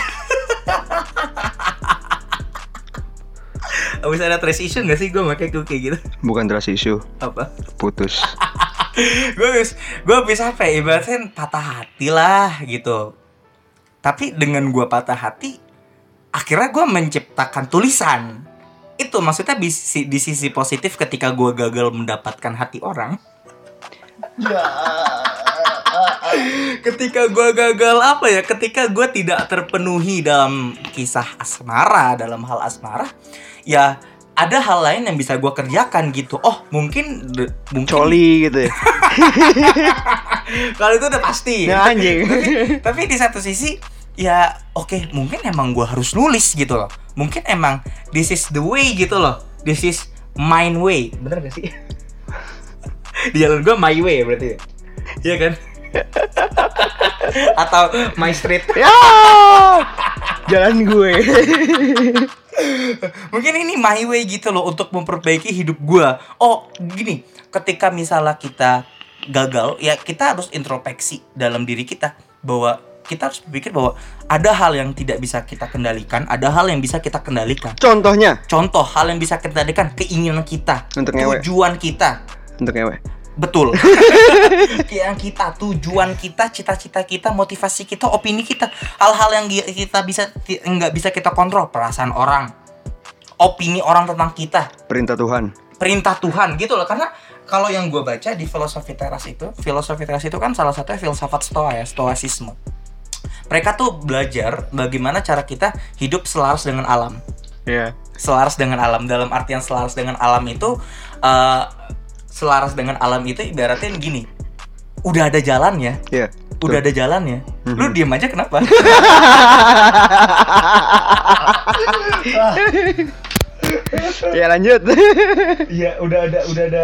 habis ada trash issue nggak sih gue gue kayak gitu Bukan trust issue, apa putus. gue habis gue habis apa ya ibaratnya patah hati lah gitu tapi dengan gue patah hati akhirnya gue menciptakan tulisan. Itu maksudnya di, sisi- di sisi positif ketika gue gagal mendapatkan hati orang. Ketika gue gagal apa ya ketika gue tidak terpenuhi dalam kisah asmara dalam hal asmara ya ada hal lain yang bisa gue kerjakan gitu. Oh mungkin mungkin Coli gitu ya. <laughs> kalau itu udah pasti. Ya anjing. tapi, tapi di satu sisi ya oke mungkin emang gue harus nulis gitu loh. Mungkin emang this is the way gitu loh. This is mine way. Bener gak sih? <laughs> Di jalan gue my way berarti. Ya Iya kan? <laughs> Atau my street. Ya. Jalan gue. <laughs> mungkin ini my way gitu loh untuk memperbaiki hidup gue oh gini ketika misalnya kita gagal ya kita harus introspeksi dalam diri kita bahwa kita harus berpikir bahwa ada hal yang tidak bisa kita kendalikan ada hal yang bisa kita kendalikan. Contohnya? Contoh hal yang bisa kita kendalikan keinginan kita Untuk ngewe. tujuan kita. Untuk ngewe. betul. <laughs> Yang kita tujuan kita cita-cita kita motivasi kita opini kita. Hal-hal yang kita bisa nggak bisa kita kontrol. Perasaan orang. Opini orang tentang kita. Perintah Tuhan. perintah Tuhan gitu loh. Karena kalau yang gue baca di filosofi teras itu, filosofi teras itu kan salah satunya filsafat stoa ya, stoasisme. Mereka tuh belajar bagaimana cara kita hidup selaras dengan alam. Iya. Selaras dengan alam dalam artian selaras dengan alam itu eh, selaras dengan alam itu ibaratnya gini. Udah ada jalannya, Iya. udah ada jalannya. Lu diem aja kenapa? <laughs> Ya lanjut. Iya, udah ada udah ada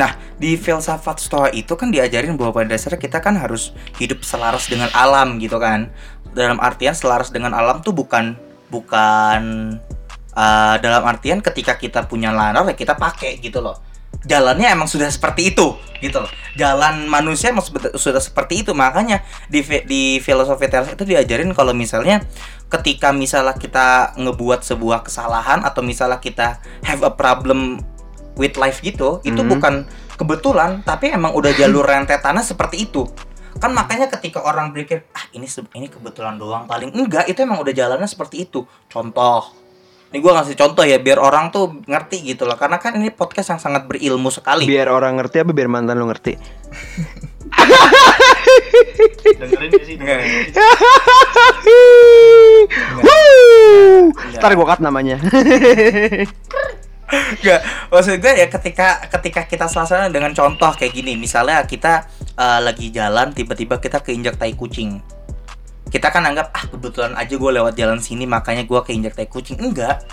Nah, di filsafat Stoa itu kan diajarin bahwa pada dasarnya kita kan harus hidup selaras dengan alam gitu kan. Dalam artian selaras dengan alam tuh bukan bukan eh, dalam artian ketika kita punya lanar ya kita pakai gitu loh. Jalannya emang sudah seperti itu gitu loh. Jalan manusia emang sudah seperti itu. Makanya di di filosofi teras itu diajarin kalau misalnya ketika misalnya kita ngebuat sebuah kesalahan atau misalnya kita have a problem with life gitu, itu Mhm. bukan kebetulan, tapi emang udah jalur <laughs> rentetannya seperti itu. Kan makanya ketika orang berpikir, ah ini ini kebetulan doang paling enggak, itu emang udah jalannya seperti itu. Contoh. Ini gua ngasih contoh ya biar orang tuh ngerti gitu loh. Karena kan ini podcast yang sangat berilmu sekali. biar orang ngerti apa biar mantan lu ngerti? Dengerin sih? Wuh. Enggak. <laughs> Ntar gue cut namanya. <laughs> Enggak, maksud gue ya ketika ketika kita selesai dengan contoh kayak gini, misalnya kita eh, lagi jalan tiba-tiba kita keinjak tai kucing. Kita kan anggap ah kebetulan aja gue lewat jalan sini makanya gue keinjak tai kucing. Enggak.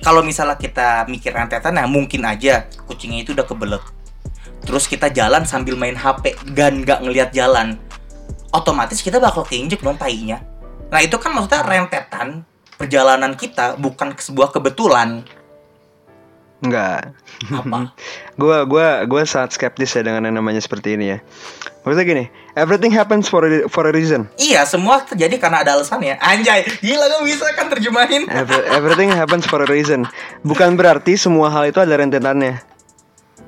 Kalau misalnya kita mikir rentetan nah mungkin aja kucingnya itu udah kebelet. Terus kita jalan sambil main HP dan nggak ngelihat jalan. Otomatis kita bakal keinjek dong tainya. Nah itu kan maksudnya rentetan perjalanan kita bukan sebuah kebetulan. Enggak. Apa? <laughs> Gua gua gua sangat skeptis ya dengan yang namanya seperti ini ya. Maksudnya gini, everything happens for a, for a reason. Iya, semua terjadi karena ada alasannya. Anjay, gila gak bisa kan terjemahin. Every- everything happens for a reason. Bukan berarti semua hal itu ada rentetannya.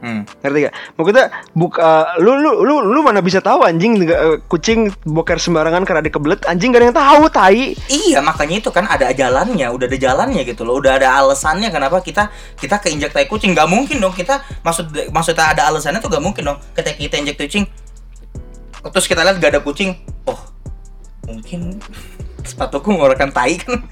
Hmm. Ngerti gak? Maksudnya buka lu lu lu lu mana bisa tahu anjing eh, kucing boker sembarangan karena dikebelet anjing gak ada yang tahu tai. Iya, makanya itu kan ada jalannya, udah ada jalannya gitu loh. Udah ada alasannya kenapa kita kita keinjak tai kucing. Gak mungkin dong kita maksud maksudnya ada alasannya tuh gak mungkin dong. Ketika kita injak kucing, terus kita lihat gak ada kucing. Oh, mungkin <laughs> sepatuku mengeluarkan tai kan.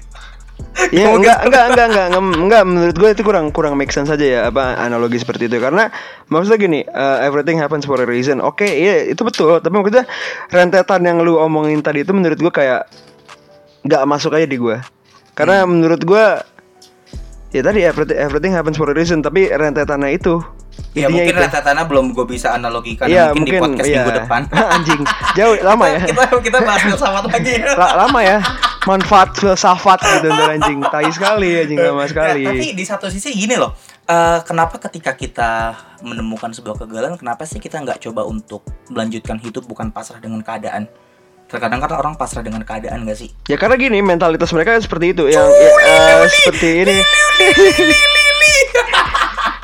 Ya Mungkin enggak, enggak enggak enggak <laughs> enggak enggak. Menurut gue itu kurang kurang make sense saja ya apa analogi seperti itu. Karena maksudnya gini uh, everything happens for a reason. Oke iya itu betul. Tapi maksudnya rentetan yang lu omongin tadi itu menurut gue kayak nggak masuk aja di gue karena menurut gue ya tadi everything, everything happens for a reason. Tapi rentetannya itu Ya intinya mungkin itu. rentetannya belum gue bisa analogikan Iya mungkin, di podcast iya. minggu depan. <laughs> anjing jauh lama ya. kita kita bahas filsafat lagi. La- lama ya <laughs> manfaat filsafat gitu anjing tai sekali anjing lama sekali Nah, tapi di satu sisi gini loh, eh, kenapa ketika kita menemukan sebuah kegagalan, kenapa sih kita nggak coba untuk melanjutkan hidup bukan pasrah dengan keadaan? Terkadang kan orang pasrah dengan keadaan gak sih? Ya karena gini mentalitas mereka seperti itu yang ya, eh, seperti ini.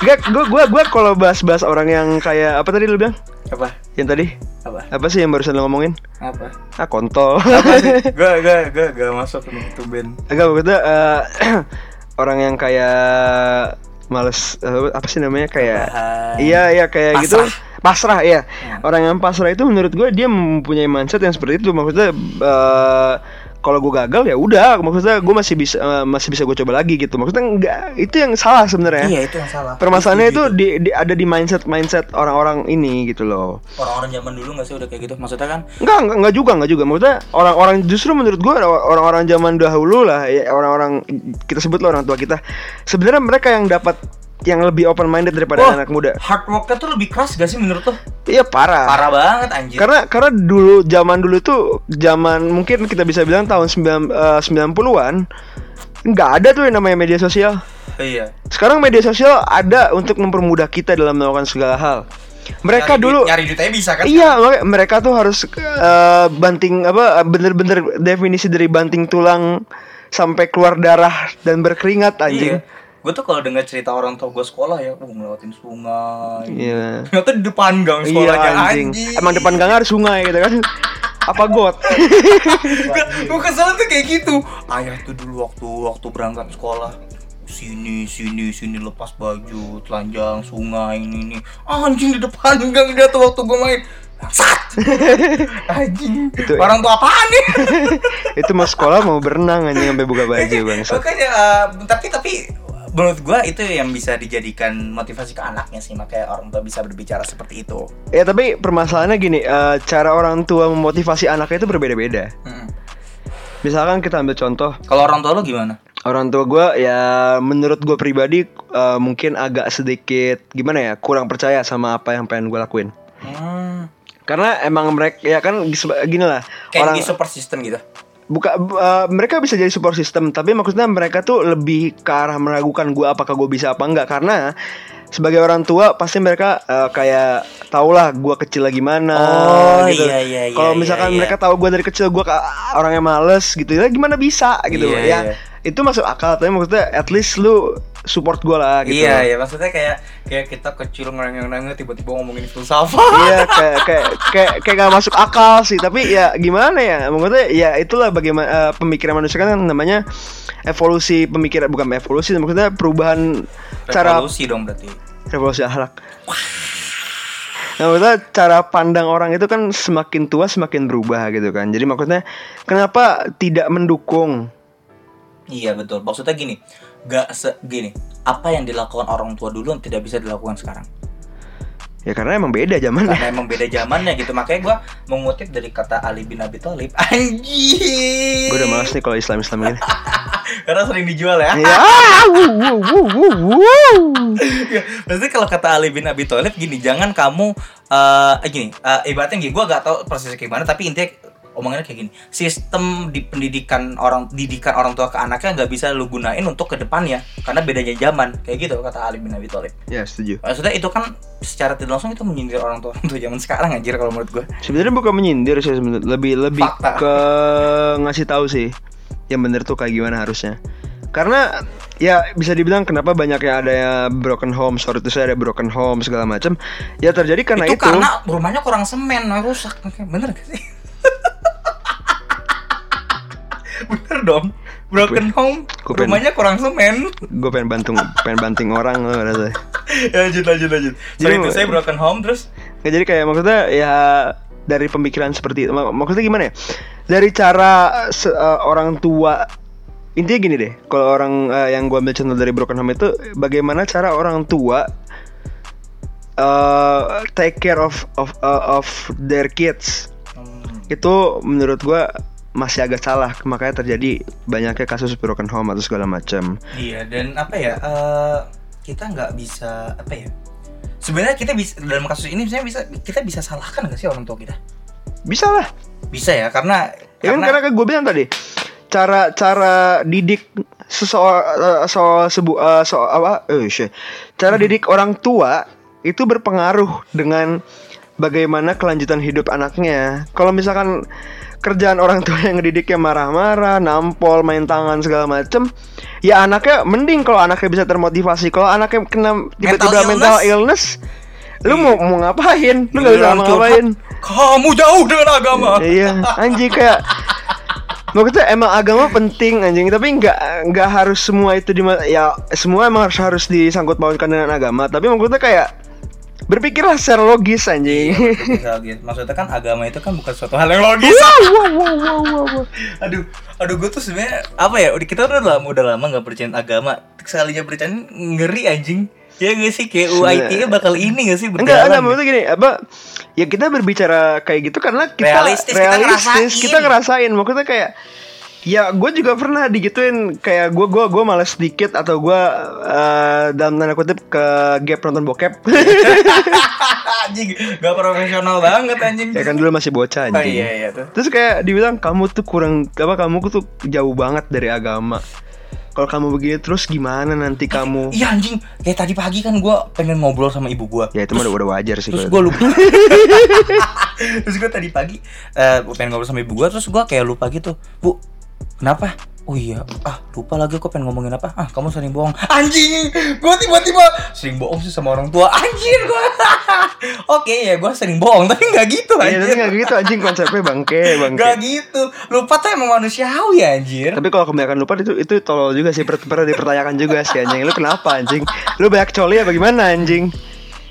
Gak, gue gue gue kalau bahas-bahas orang yang kayak apa tadi lu bilang? Apa? Yang tadi Apa? apa sih yang barusan lu ngomongin? Apa? Ah kontol. Apa sih? Gak, gak, gak, gak masuk itu band. Agak maksudnya eh, <clears throat> orang yang kayak males eh, apa sih namanya kayak Rebahan. iya iya kayak gitu Pasrah. pasrah ya Ya. orang yang pasrah itu menurut gue dia mempunyai mindset yang seperti itu maksudnya eh, kalau gue gagal ya udah maksudnya gue masih bisa eh, masih bisa gue coba lagi gitu maksudnya enggak itu yang salah sebenarnya Iya itu yang salah. permasalahannya itu Setuju di, di- ada di mindset mindset orang-orang ini gitu loh orang-orang zaman dulu gak sih udah kayak gitu? Maksudnya kan? Enggak, enggak, enggak juga, enggak juga. Maksudnya orang-orang justru menurut gua orang-orang zaman dahulu lah, ya, orang-orang kita sebut lah orang tua kita. Sebenarnya mereka yang dapat yang lebih open minded daripada Wah, anak muda. Hard worknya tuh lebih keras gak sih menurut lo? Iya parah. Parah banget anjir. Karena karena dulu zaman dulu tuh zaman mungkin kita bisa bilang tahun 9 eh, 90-an nggak ada tuh yang namanya media sosial. Iya. Sekarang media sosial ada untuk mempermudah kita dalam melakukan segala hal. Mereka Nyari dulu duit- nyari duitnya bisa kan? Iya, mereka tuh harus eh, banting apa bener-bener definisi dari banting tulang sampai keluar darah dan berkeringat anjing. Iya. Gue tuh kalau dengar cerita orang tua gue sekolah ya uh ngelewatin sungai Iya. ternyata di depan gang Iya sekolahnya anjing. Emang depan gang harus sungai gitu kan. Apa got? gue kesel tuh kayak gitu ayah tuh dulu waktu waktu berangkat sekolah sini sini sini lepas baju telanjang sungai ini ini anjing di depan gang dia tuh waktu gue main Bangsat. anjing Itu- orang tua apaan nih <laughs> itu mau sekolah mau berenang anjing sampai buka baju bangsat. makanya eh, tapi tapi menurut gua itu yang bisa dijadikan motivasi ke anaknya sih makanya orang tua bisa berbicara seperti itu Ya tapi permasalahannya gini, eh, cara orang tua memotivasi anaknya itu berbeda-beda. Mm. Misalkan kita ambil contoh kalau orang tua lu gimana orang tua gue ya menurut gue pribadi eh, mungkin agak sedikit gimana ya kurang percaya sama apa yang pengen gue lakuin. hmm. Karena emang mereka ya kan gini lah kayak orang di super system gitu buka eh, mereka bisa jadi support system tapi maksudnya mereka tuh lebih ke arah meragukan gue apakah gue bisa apa enggak karena sebagai orang tua pasti mereka eh, kayak tau lah gue kecil lagi mana Oh, gitu. iya, iya, iya, Kalau iya, misalkan iya. mereka tahu gue dari kecil gue orangnya males gitu ya gimana bisa gitu Iya, ya. iya. Itu masuk akal tapi maksudnya at least lu support gue lah gitu. Iya, iya maksudnya kayak kayak kita kecil ngerengek-ngerengek tiba-tiba ngomongin filsafat. Iya kayak kayak kayak kayak gak masuk akal sih tapi ya gimana ya maksudnya ya itulah bagaimana eh, pemikiran manusia kan namanya evolusi pemikiran bukan evolusi maksudnya perubahan cara Revolusi dong berarti. revolusi akhlak. Nah, maksudnya cara pandang orang itu kan semakin tua semakin berubah gitu kan. Jadi maksudnya kenapa tidak mendukung? Iya betul. Maksudnya gini, gak se gini. Apa yang dilakukan orang tua dulu yang tidak bisa dilakukan sekarang? Ya karena emang beda zamannya. Karena emang beda zamannya gitu. Makanya gua mengutip dari kata Ali bin Abi Thalib. <laughs> Anjing. Gue udah malas nih kalau Islam Islam gini. <laughs> Karena sering dijual ya. Ya, wuh, wuh, wuh. Maksudnya kalau kata Ali bin Abi Thalib gini, jangan kamu eh gini, eh, ibaratnya gini, gua gak tahu persisnya gimana, tapi intinya omongannya kayak gini. Sistem di pendidikan orang didikan orang tua ke anaknya nggak bisa lu gunain untuk ke depannya karena bedanya zaman. Kayak gitu kata Ali bin Abi Thalib. Ya setuju. Maksudnya itu kan secara tidak langsung itu menyindir orang tua untuk zaman sekarang anjir kalau menurut gua. Sebenarnya bukan menyindir sih sebenarnya lebih lebih Fakta. ke ngasih tahu sih yang bener tuh kayak gimana harusnya. Karena ya bisa dibilang kenapa banyak yang ada ya broken home, sorry itu saya ada broken home segala macam. Ya terjadi karena itu, itu. karena rumahnya kurang semen, rusak. Bener gak sih? <laughs> Bener dong. Broken home, Gua pengen- rumahnya kurang semen. Gue pengen bantung, pengen banting orang loh rasanya. ya, lanjut lanjut lanjut. Jadi, itu saya broken home terus Ya, jadi kayak maksudnya ya dari pemikiran seperti itu. Mak- Maksudnya gimana ya? Dari cara se- eh, orang tua intinya gini deh. Kalau orang eh, yang gua ambil contoh dari broken home itu bagaimana cara orang tua eh take care of of eh, of their kids. Hmm, Itu menurut gua masih agak salah makanya terjadi banyaknya kasus broken home atau segala macam. Iya dan apa ya? eh, kita nggak bisa apa ya? Sebenarnya kita bisa dalam kasus ini misalnya bisa kita bisa salahkan nggak sih orang tua kita? Bisa lah. Bisa ya karena Ya kan karena gue bilang tadi cara cara didik seseorang soal sebu eh, soal apa eh shit. cara didik orang tua itu berpengaruh dengan bagaimana kelanjutan hidup anaknya. Kalau misalkan kerjaan orang tua yang ngedidiknya marah-marah, nampol, main tangan segala macem, ya anaknya mending kalau anaknya bisa termotivasi. Kalau anaknya kena tiba-tiba Mental mental illness, lu mau mau ngapain? Lu gak bisa Giliran ngapain. Kamu jauh dengan agama. Iya, anjing kayak Maksudnya emang agama penting anjing, tapi nggak nggak harus semua itu di ya semua emang harus harus disangkut pautkan dengan agama, tapi maksudnya kayak berpikirlah secara logis anjing. Gitu. Maksudnya kan agama itu kan bukan suatu hal yang logis. <laughs> wow, wow, wow, wow, wow. aduh, aduh gue tuh sebenarnya apa ya? Udah kita udah lama udah lama nggak percaya agama. Sekalinya percaya ngeri anjing. Ya gak sih kayak UIT nya bakal ini gak sih Enggak, berjalan? enggak maksudnya gini, apa ya kita berbicara kayak gitu karena kita Realistis, kita ngerasain. kita ngerasain. Maksudnya kayak ya gue juga pernah digituin. Kayak gue gue gue males sedikit atau gue eh, dalam tanda kutip ke gap nonton bokep. <laughs> Anjing, gak profesional banget anjing. ya kan dulu masih bocah Oh anjing. iya iya tuh. terus kayak dibilang kamu tuh kurang apa kamu tuh jauh banget dari agama. Kalau kamu begini terus gimana nanti kamu? Iya anjing, kayak tadi pagi kan gue pengen ngobrol sama ibu gue. ya itu mah udah, udah wajar sih terus gue lupa. <laughs> Terus gue tadi pagi eh pengen ngobrol sama ibu gue terus gue kayak lupa gitu. Bu kenapa Oh iya, ah lupa lagi aku pengen ngomongin apa. Ah kamu sering bohong. Anjing, gue tiba-tiba sering bohong sih sama orang tua. Anjir gue. <laughs> Oke ya gue sering bohong, tapi nggak gitu Iya, tapi nggak gitu anjing konsepnya bangke, <laughs> bangke. Nggak gitu. Lupa tuh emang manusiawi anjir. Tapi kalau kebanyakan lupa itu itu tolol juga sih per- pernah dipertanyakan juga sih anjing. Lu kenapa anjing? Lu banyak coli apa gimana anjing?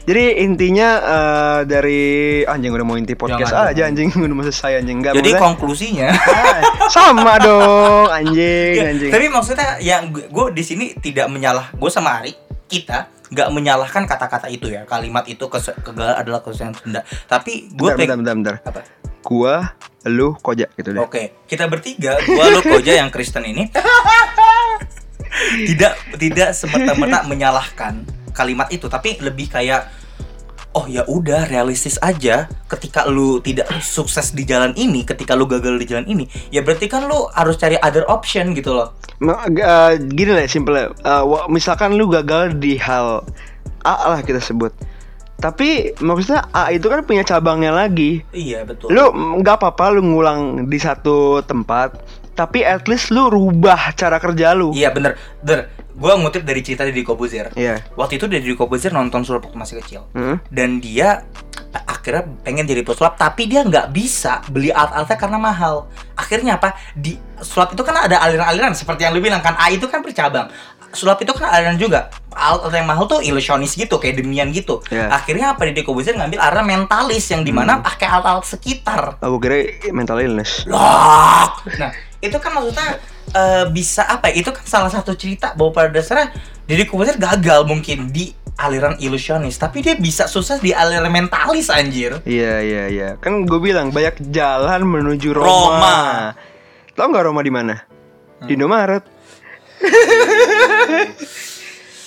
Jadi intinya eh, dari anjing udah mau inti podcast Jangan, aja anjing <laughs> udah mau selesai anjing enggak Jadi konklusinya sama <laughs> dong anjing Ya, anjing. Tapi maksudnya yang gue di sini tidak menyalah gue sama Ari kita nggak menyalahkan kata-kata itu ya kalimat itu kes kegagalan adalah kesalahan Sunda. Tapi gue bentar, bentar, bentar, bentar. apa? Gua, lu, koja gitu deh. Oke, kita bertiga, gua lu Koja yang Kristen ini <laughs> tidak tidak semerta-merta menyalahkan kalimat itu, tapi lebih kayak oh ya udah realistis aja ketika lu tidak sukses di jalan ini, ketika lu gagal di jalan ini, ya berarti kan lu harus cari other option gitu loh. Eh, gini lah simple misalkan lu gagal di hal A lah kita sebut tapi maksudnya A itu kan punya cabangnya lagi Iya, betul. lu nggak apa-apa lu ngulang di satu tempat tapi at least lu rubah cara kerja lu Iya bener, bener. Gua ngutip dari cerita Deddy Kobuzer. Iya. Waktu itu Deddy Kobuzer nonton sulap waktu masih kecil. Hmm? dan dia akhirnya pengen jadi pesulap tapi dia nggak bisa beli alat-alatnya karena mahal akhirnya apa di sulap itu kan ada aliran-aliran seperti yang lu bilang kan A itu kan bercabang sulap itu kan aliran juga alat-alat yang mahal tuh ilusionis gitu kayak demian gitu Iya. akhirnya apa Deddy Kobuzer ngambil arah mentalis yang di mana pakai alat-alat sekitar aku kira mental illness Loh. Nah, itu kan maksudnya eh, bisa apa ya? Itu kan salah satu cerita bahwa pada dasarnya Deddy Kobuzer gagal mungkin di aliran ilusionis, tapi dia bisa sukses di aliran mentalis anjir. iya iya iya kan gue bilang banyak jalan menuju Roma, Roma. tau nggak Roma di mana di Indomaret <laughs>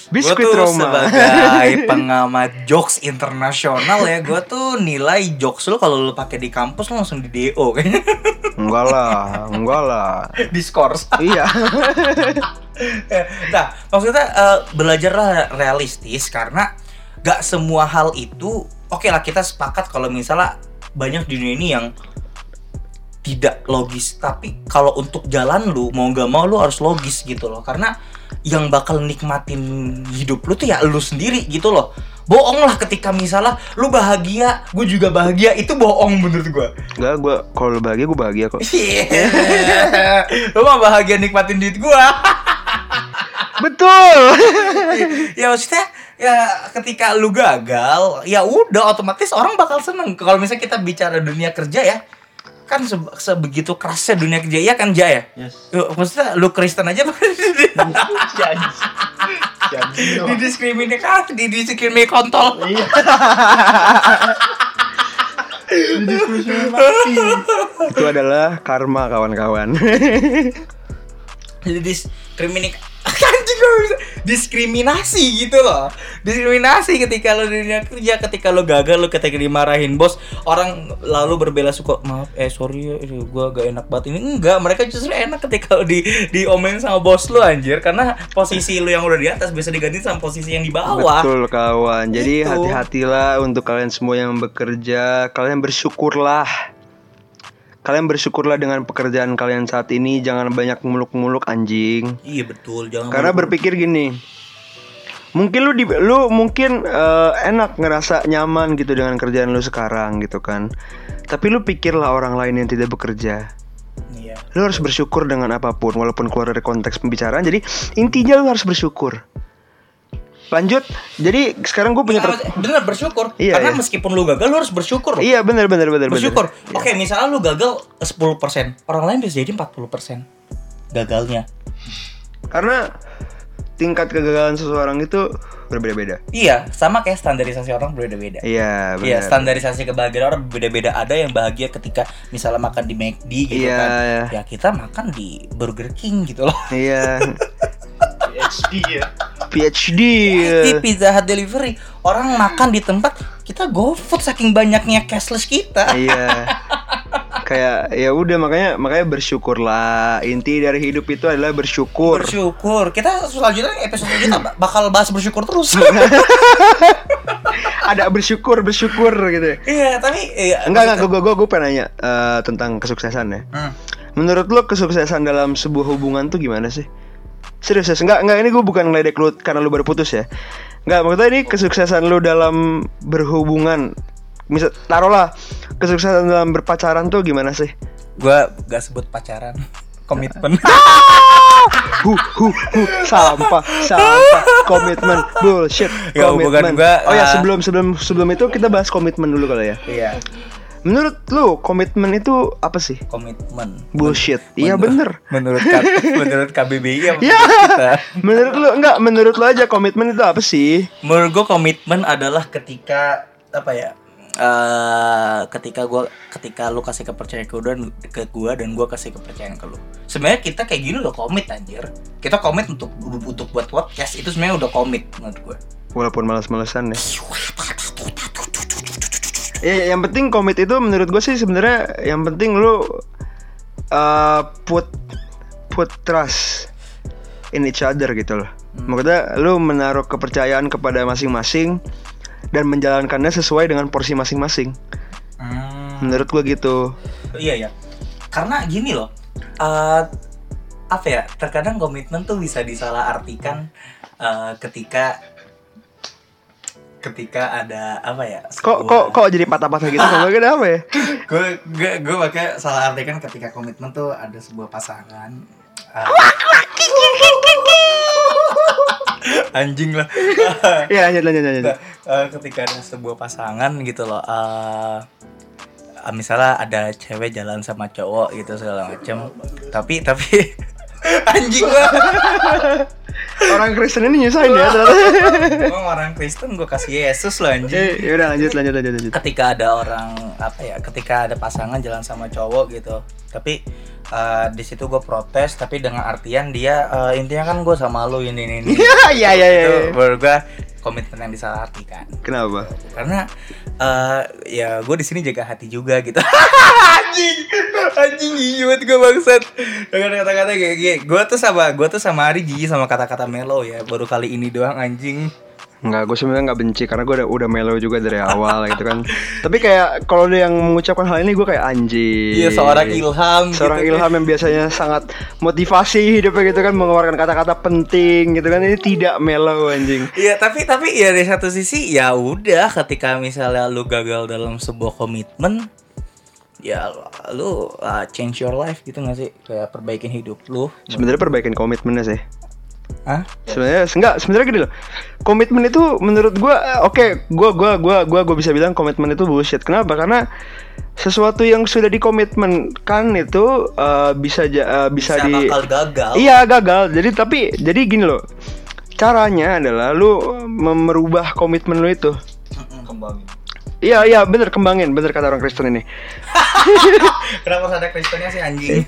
Gue biskuit tuh Roma. sebagai <laughs> pengamat jokes internasional ya, gue tuh nilai jokes lu kalau lu pakai di kampus lu langsung di DO kayaknya. enggak lah enggak lah. <laughs> Diskors. iya. <laughs> Nah, maksudnya eh, belajarlah realistis karena gak semua hal itu oke lah kita sepakat kalau misalnya banyak di dunia ini yang tidak logis. Tapi kalau untuk jalan lu mau gak mau lu harus logis gitu loh. Karena yang bakal nikmatin hidup lu tuh ya lu sendiri gitu loh. Bohong lah ketika misalnya lu bahagia gue juga bahagia itu bohong menurut gue enggak gue kalau lu bahagia gue bahagia kok. Iya. lu mah bahagia nikmatin duit gue betul. Ya maksudnya ya ketika lu gagal ya udah otomatis orang bakal seneng. Kalau misalnya kita bicara dunia kerja ya kan se- sebegitu kerasnya dunia kerja ya kan Jaya Yes. Yuk, maksudnya lu Kristen aja didiskriminasi <laughs> didiskriminasi kontol Iya. Didiskriminasi. itu adalah karma kawan-kawan <laughs> didiskriminasi anjing gak bisa. Diskriminasi gitu loh. Diskriminasi ketika lo di dunia kerja ketika lo gagal lo ketika dimarahin bos orang lalu berbela suka maaf eh sorry ya gue gak enak banget. Ini enggak mereka justru enak ketika lo di diomelin sama bos lo anjir. Karena posisi lo yang udah di atas bisa diganti sama posisi yang di bawah. Betul kawan. Jadi Gitu. hati-hatilah untuk kalian semua yang bekerja. Kalian bersyukurlah kalian bersyukurlah dengan pekerjaan kalian saat ini. Jangan banyak muluk-muluk anjing. Iya betul. Jangan karena berpikir gini. Mungkin lu di lu mungkin eh, enak ngerasa nyaman gitu dengan kerjaan lu sekarang gitu kan. Tapi lu pikirlah orang lain yang tidak bekerja. Iya. Lu harus bersyukur dengan apa pun walaupun keluar dari konteks pembicaraan. Jadi intinya lu harus bersyukur lanjut jadi sekarang gue punya per- bener bersyukur Iya, karena iya. meskipun lu gagal lu harus bersyukur loh. iya benar benar benar benar. bersyukur. Iya. Oke, misalnya lu gagal 10%, orang lain bisa jadi 40% gagalnya. karena tingkat kegagalan seseorang itu berbeda-beda Iya, sama kayak standarisasi orang berbeda-beda. iya Iya, benar standarisasi kebahagiaan orang berbeda-beda. Ada yang bahagia ketika misalnya makan di McD gitu Iya, kan. iya. Ya kita makan di Burger King gitu loh. iya <laughs> PhD ya. PhD Di Pizza Hut delivery, orang makan di tempat kita GoFood saking banyaknya cashless kita. iya kayak ya udah makanya makanya bersyukurlah inti dari hidup itu adalah bersyukur Bersyukur. Kita selanjutnya episode selanjutnya bakal bahas bersyukur terus. <laughs> ada bersyukur bersyukur gitu Iya, tapi iya, enggak enggak gue gue gue pengen nanya eh, tentang kesuksesan ya Hmm. Menurut lo kesuksesan dalam sebuah hubungan tuh gimana sih? Serius ya? Enggak, enggak ini gue bukan ngeledek lu karena lu baru putus ya Enggak, maksudnya ini kesuksesan lu dalam berhubungan Misal, taruhlah kesuksesan dalam berpacaran tuh gimana sih? Gua gak sebut pacaran, <laughs> komitmen. <laughs> Hu, hu, hu, sampah, sampah, komitmen, bullshit, komitmen. gua, oh ya ah. sebelum sebelum sebelum itu kita bahas komitmen dulu kali ya. Iya, Menurut lu komitmen itu apa sih? komitmen. Bullshit. Iya bener. Menurut K- <laughs> menurut KBBI Ya. menurut kita? Menurut lu enggak? Menurut lu aja komitmen itu apa sih? Menurut gue komitmen adalah ketika apa ya? eh ketika gua ketika lu kasih kepercayaan ke gua dan ke gua dan gua kasih kepercayaan ke lu. Sebenarnya kita kayak gini udah komit anjir. Kita komit untuk untuk buat podcast itu sebenarnya udah komit menurut gua. Walaupun malas-malesan ya. Ya, yang penting komit itu menurut gue sih sebenarnya yang penting lu uh, put put trust in each other gitu loh. Maksudnya lu menaruh kepercayaan kepada masing-masing dan menjalankannya sesuai dengan porsi masing-masing. Hmm. Menurut gue gitu. Iya ya. Karena gini loh. eh apa ya? Terkadang komitmen tuh bisa disalahartikan eh, ketika ketika ada apa ya? Kok kok kok jadi patah-patah gitu? Kalau gak apa ya? gue gue gue pakai salah artikan ketika komitmen tuh ada sebuah pasangan eh, <laughs> anjing lah <laughs> Iya lanjut lanjut lanjut. Eh, ketika ada sebuah pasangan gitu loh eh, misalnya ada cewek jalan sama cowok gitu segala macem tapi tapi <laughs> anjing gua Orang Kristen ini nyusahin ya ternyata. <laughs> gua orang Kristen gua kasih Yesus loh anjing Eh, yaudah lanjut lanjut lanjut lanjut. ketika ada orang apa ya ketika ada pasangan jalan sama cowok gitu tapi eh, di situ gue protes tapi dengan artian dia eh, intinya kan gue sama lu ini ini ini <laughs> Iya iya iya. itu iya. menurut gue komitmen yang disalahartikan Kenapa? karena eh, ya gue di sini jaga hati juga gitu <laughs> anjing anjing gigit gue bangsat dengan kata-kata kayak gini gue tuh sama gue tuh sama Ari jijik sama kata-kata melo ya baru kali ini doang anjing Enggak, gue sebenarnya nggak benci karena gue udah udah mellow juga dari awal gitu kan. <laughs> Tapi kayak kalau ada yang mengucapkan hal ini gue kayak anjing. iya seorang ilham Seorang gitu kan. ilham yang biasanya sangat motivasi hidupnya gitu kan mengeluarkan kata-kata penting gitu kan ini tidak mellow anjing. Iya tapi tapi ya dari satu sisi ya udah ketika misalnya lu gagal dalam sebuah komitmen ya lu uh, change your life gitu gak sih kayak perbaikin hidup lu Sebenarnya perbaikin komitmennya sih. Hah? Sebenarnya enggak, sebenarnya gini loh. Komitmen itu menurut gua oke, gua gua gua gua gua bisa bilang komitmen itu bullshit. Kenapa? Karena sesuatu yang sudah dikomitmenkan itu eh, bisa eh, bisa, bisa di bakal gagal Iya, gagal. Jadi tapi jadi gini loh. Caranya adalah lu merubah komitmen lu itu. kembangin Iya, iya, bener kembangin, bener kata orang Kristen ini. <laughs> kenapa harus ada Kristennya sih anjing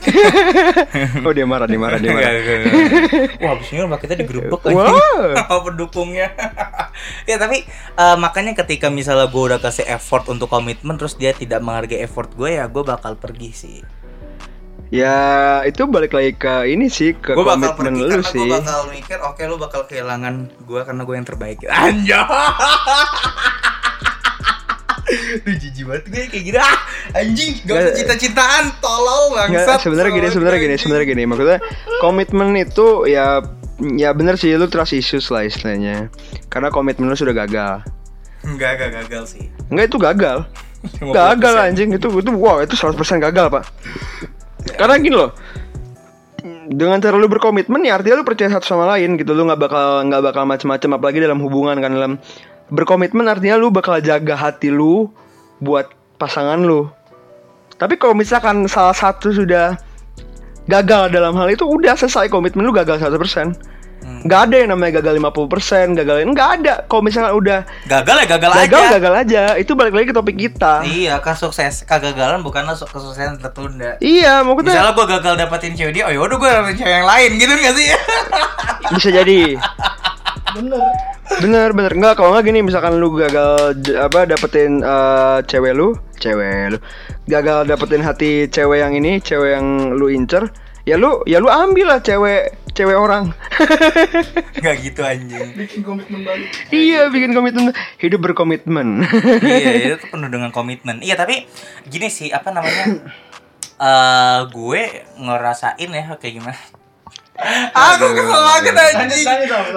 <laughs> Oh, dia marah, dia marah, dia marah. Wah, abis ini rumah kita digerebek lagi Wow. <laughs> pendukungnya. ya tapi eh, makanya ketika misalnya gue udah kasih effort untuk komitmen terus dia tidak menghargai effort gue ya gue bakal pergi sih. Ya, itu balik lagi ke ini sih, ke gue bakal komitmen lu karena sih. gue bakal mikir oke lu bakal kehilangan gue karena gue yang terbaik. Anjay. Duh jijik banget gue kayak gini ah anjing gak usah cinta-cintaan tolol bangsat sebenarnya gini, Tolol sebenarnya gini, anjing. sebenarnya gini. Maksudnya komitmen itu ya ya bener sih lu trust issues lah istilahnya. Karena komitmen lu sudah gagal. Enggak, enggak gagal sih Enggak itu gagal. <laughs> 50%. Gagal anjing itu itu wow itu 100% gagal, Pak. Karena gini loh. Dengan cara lu berkomitmen ya artinya lu percaya satu sama lain gitu. Lu nggak bakal nggak bakal macem-macem apalagi dalam hubungan kan dalam berkomitmen artinya lu bakal jaga hati lu buat pasangan lu. Tapi kalau misalkan salah satu sudah gagal dalam hal itu udah selesai komitmen lu gagal 100%. Hmm. Nggak ada yang namanya gagal 50%, gagal nggak ada. Kalau misalkan udah Gagal ya gagal, gagal aja gagal aja. Itu balik lagi ke topik kita. Iya, kesukses kegagalan bukanlah su- kesuksesan tertunda. Iya, maksudnya Misalnya gue gagal dapetin cewek dia, oh yaudah gue dapetin cewek yang lain gitu gak sih? bisa jadi. <laughs> Bener bener enggak kalau enggak gini misalkan lu gagal apa dapetin eh, cewek lu, cewek lu gagal dapetin hati cewek yang ini, cewek yang lu incer, ya lu ya lu ambil lah cewek cewek orang. <laughs> Gak gitu anjing. iya bikin komitmen hidup berkomitmen. iya, <laughs> itu penuh dengan komitmen. Iya, tapi gini sih, apa namanya? eh gue ngerasain ya kayak gimana aku kesel banget anjing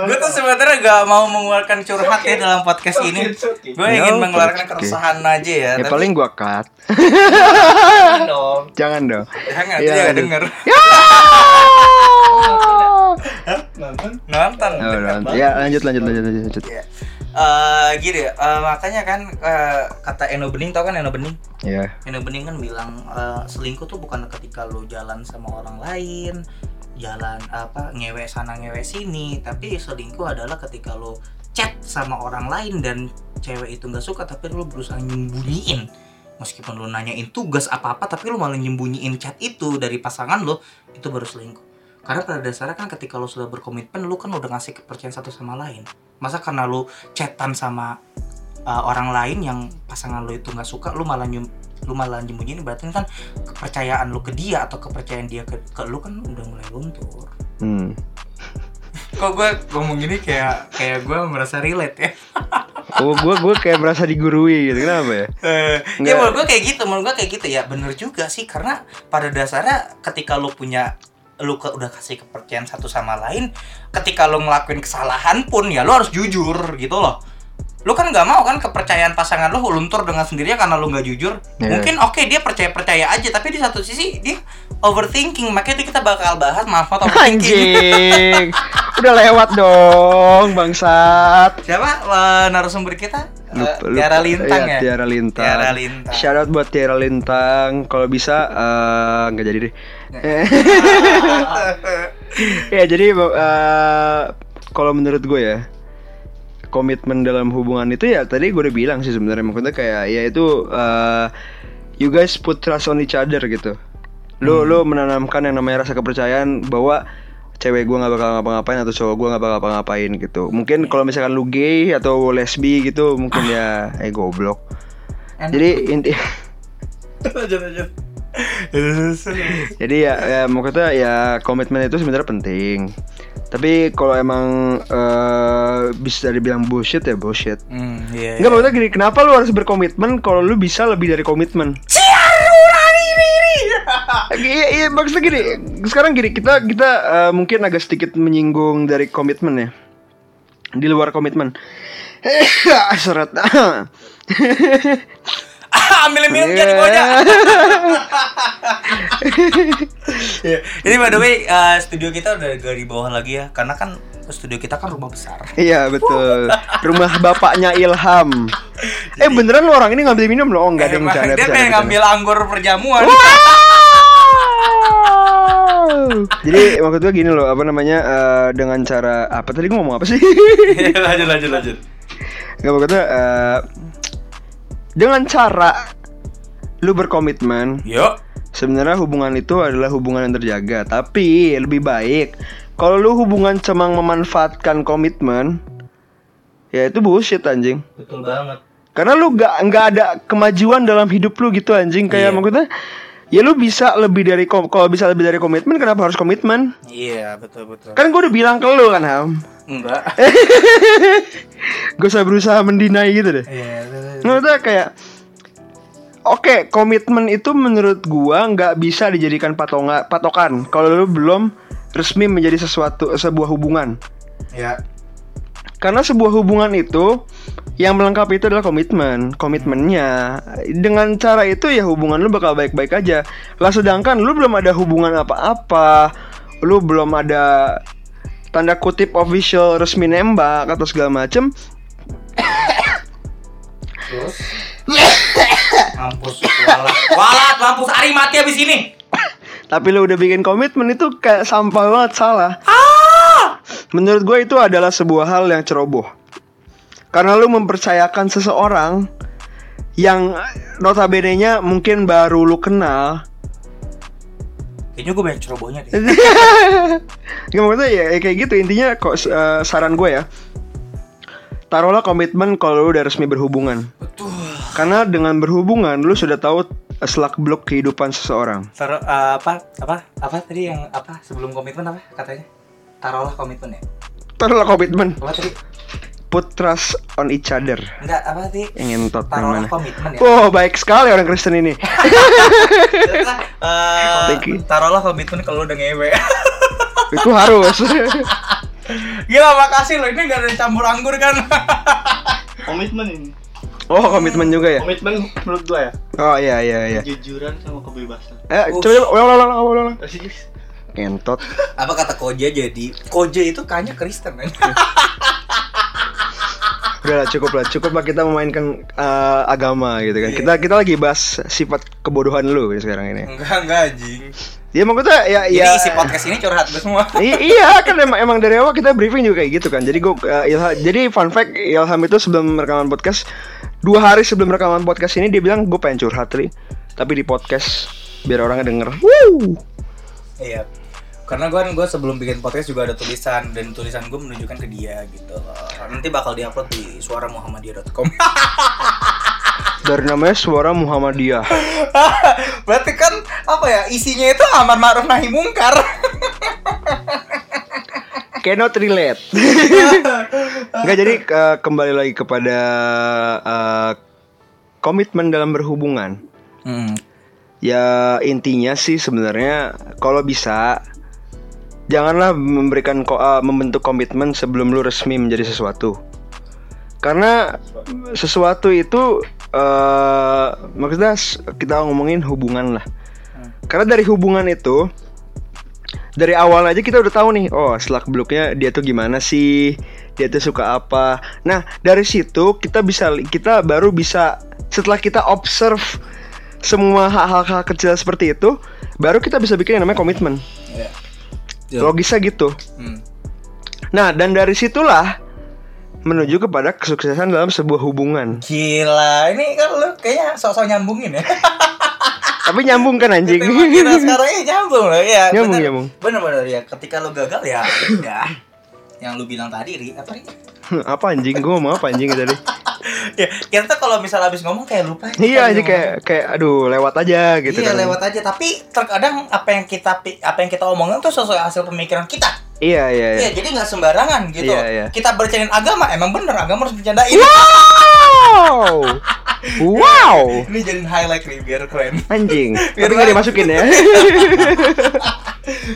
gue tuh sebenarnya gak mau mengeluarkan curhat ya dalam podcast okay, ini okay. gue Ya, ingin mengeluarkan keresahan aja ya, Ya tapi paling gua cut. jangan dong Jangan dong. jangan Ya, aduh. denger Nonton. nonton Oh, banget. ya lanjut lanjut lanjut lanjut. lanjut. Iya. Eh, gini eh, makanya kan eh, kata Eno Bening tau kan Eno Bening Ya. Eno Bening kan bilang selingkuh tuh bukan ketika lu jalan sama orang lain jalan apa ngewe sana ngewe sini. Tapi selingkuh adalah ketika lu chat sama orang lain dan cewek itu nggak suka tapi lu berusaha nyembunyiin. Meskipun lu nanyain tugas apa apa tapi lu malah nyembunyiin chat itu dari pasangan lu itu baru selingkuh. Karena pada dasarnya kan ketika lu sudah berkomitmen lu kan udah ngasih kepercayaan satu sama lain. Masa karena lu chatan sama uh, orang lain yang pasangan lu itu nggak suka lu malah nyem, lu malah nyembunyiin berarti kan kepercayaan lu ke dia atau kepercayaan dia ke, ke lu kan udah mulai luntur Hmm. <laughs> kok gue ngomong gini kayak kayak gue merasa relate ya <laughs> Oh, gua gua kayak merasa digurui gitu. Kenapa ya? Eh, ya menurut gue kayak gitu menurut gue kayak gitu ya bener juga sih karena pada dasarnya ketika lu punya lu ke, udah kasih kepercayaan satu sama lain ketika lu ngelakuin kesalahan pun ya lu harus jujur gitu loh lu kan nggak mau kan kepercayaan pasangan lu luntur dengan sendirinya karena lu nggak jujur Iya. mungkin oke dia percaya percaya aja tapi di satu sisi dia overthinking makanya itu kita bakal bahas manfaat overthinking Anjing. <laughs> Udah lewat dong, bangsat. siapa eh, narasumber kita Eh, Lupa- lupa. Tiara Lintang Iya, ya Tiara Lintang. Tiara Lintang Shout out buat Tiara Lintang. Kalau bisa eh, nggak jadi deh. <laughs> ya jadi eh, kalau menurut gue ya komitmen dalam hubungan itu ya tadi gue udah bilang sih sebenarnya maksudnya kayak ya itu eh, you guys put trust on each other gitu. Lo lo menanamkan yang namanya rasa kepercayaan bahwa cewek gue nggak bakal ngapa-ngapain atau cowok gue nggak bakal ngapa-ngapain gitu. Mungkin kalau misalkan lu gay atau lesbi gitu mungkin ya eh goblok. Enak. Jadi inti <laughs> <laughs> Jadi ya, ya maksudnya ya komitmen itu sebenarnya penting. Tapi kalau emang eh, bisa dibilang bullshit ya bullshit. Hmm, iya. Enggak maksudnya gini, kenapa lu harus berkomitmen kalau lu bisa lebih dari komitmen? Iya, iya maksudnya gini. Sekarang gini, kita kita eh, mungkin agak sedikit menyinggung dari komitmen ya. Di luar komitmen. <laughs> Seret. <laughs> <laughs> Ambil minum <laughs> jadi bocah. Iya. Ini by the way, uh, studio kita udah dari bawah lagi ya, karena kan studio kita kan rumah besar. Iya betul. Rumah bapaknya Ilham. Eh beneran lo orang ini ngambil minum loh? Oh enggak ada yang bercanda. dia pengen ngambil anggur perjamuan. Wow. <laughs> Jadi maksud gue gini loh, apa namanya eh, dengan cara apa tadi gue ngomong apa sih? lanjut lanjut lanjut. Gak maksudnya eh, dengan cara lu berkomitmen, Yuk. sebenarnya hubungan itu adalah hubungan yang terjaga. Tapi lebih baik kalau lu hubungan cuma memanfaatkan komitmen, ya itu bullshit anjing. Betul banget. Karena lu gak nggak ada kemajuan dalam hidup lu gitu anjing kayak Iya. maksudnya ya lu bisa lebih dari kalau bisa lebih dari komitmen kenapa harus komitmen? Iya, betul betul. Kan gue udah bilang ke lu kan Ham Enggak. <laughs> Gue usah berusaha mendinai gitu deh Iya. Menurutnya kayak Oke, komitmen itu menurut gua nggak bisa dijadikan patonga, patokan kalau lu belum resmi menjadi sesuatu sebuah hubungan. Ya. Karena sebuah hubungan itu yang melengkapi itu adalah komitmen, komitmennya. Dengan cara itu ya hubungan lu bakal baik-baik aja. Lah sedangkan lu belum ada hubungan apa-apa, lu belum ada tanda kutip official resmi nembak atau segala macem Terus. mampus walat. Walat, mampus Ari mati habis ini. Tapi lu udah bikin komitmen itu kayak sampah banget salah. Menurut gue itu adalah sebuah hal yang ceroboh. Karena lu mempercayakan seseorang yang notabene-nya mungkin baru lu kenal. Kayaknya gue banyak cerobohnya deh. <laughs> Gak maksudnya ya, ya kayak gitu intinya kok eh, saran gue ya. Taruhlah komitmen kalau lu udah resmi berhubungan. Betul. Karena dengan berhubungan lu sudah tahu selak beluk kehidupan seseorang. Taruh eh, apa apa apa tadi yang apa sebelum komitmen apa katanya? Taruhlah komitmen ya. Taruhlah komitmen. Apa tadi? put trust on each other. Enggak apa sih? Yang Taruhlah mana? komitmen ya. Oh, baik sekali orang Kristen ini. <laughs> Eh, you. taruhlah komitmen kalau udah ngewe. <laughs> Itu harus. <laughs> Gila makasih loh ini gak ada campur anggur kan. Komitmen ini. Oh, komitmen juga ya? Komitmen menurut gua ya. Oh, iya iya iya. Kejujuran sama kebebasan. Eh, coba coba ulang ulang ulang ulang. Ngentot. <laughs> apa kata Koja jadi? Koja itu kayaknya Kristen kan. <laughs> Udah lah, cukup lah, cukup lah kita memainkan eh, agama gitu kan. Iya. Kita kita lagi bahas sifat kebodohan lu sekarang ini. enggak enggak anjing. Ya maksudnya ya Jadi ya. isi podcast ini curhat gue semua. <laughs> Iya kan emang, emang dari awal kita briefing juga kayak gitu kan. Jadi gua eh, Ilham, jadi fun fact Ilham itu sebelum rekaman podcast dua hari sebelum rekaman podcast ini dia bilang gue pengen curhat li, tapi di podcast biar orangnya denger. Woo. Iya. Karena gue gue sebelum bikin podcast juga ada tulisan dan tulisan gue menunjukkan ke dia gitu. Nanti bakal diupload di suaramuhammadiyah.com. Dari <laughs> namanya suara Muhammadiyah. <laughs> Berarti kan apa ya isinya itu amar ma'ruf nahi mungkar. <laughs> Cannot relate. Enggak jadi eh, kembali lagi kepada eh, komitmen dalam berhubungan. Hmm. Ya intinya sih sebenarnya kalau bisa janganlah memberikan ko- uh, membentuk komitmen sebelum lu resmi menjadi sesuatu. Karena sesuatu itu uh, maksudnya kita ngomongin hubungan lah. Karena dari hubungan itu dari awal aja kita udah tahu nih, oh selak beluknya dia tuh gimana sih, dia tuh suka apa. Nah dari situ kita bisa kita baru bisa setelah kita observe semua hal-hal kecil seperti itu, baru kita bisa bikin yang namanya komitmen. Iya. Logisnya gitu. Hmm. Nah dan dari situlah menuju kepada kesuksesan dalam sebuah hubungan. Gila, ini kan lu kayaknya sok-sok nyambungin ya. <laughs> Tapi nyambung kan anjing? Tema kita sekarang ini nyambung loh ya. Nyambung, bener. nyambung. Bener-bener ya. Ketika lu gagal ya udah. Yang lu bilang tadi, Ri, apa Ri? Apa anjing? Gue mau apa anjing tadi? ya, kita tuh kalau misal habis ngomong kayak lupa. aja Iya anjing kayak kayak aduh lewat aja gitu iya kan. lewat aja tapi terkadang apa yang kita apa yang kita omongin tuh sesuai hasil pemikiran kita Iya iya iya. Iya, jadi nggak sembarangan gitu. Iya, iya. Kita bercandain agama, emang bener agama harus bercandain. Wow. wow. Ini jadi highlight nih biar keren. Anjing. Biar Tapi nggak dimasukin ya.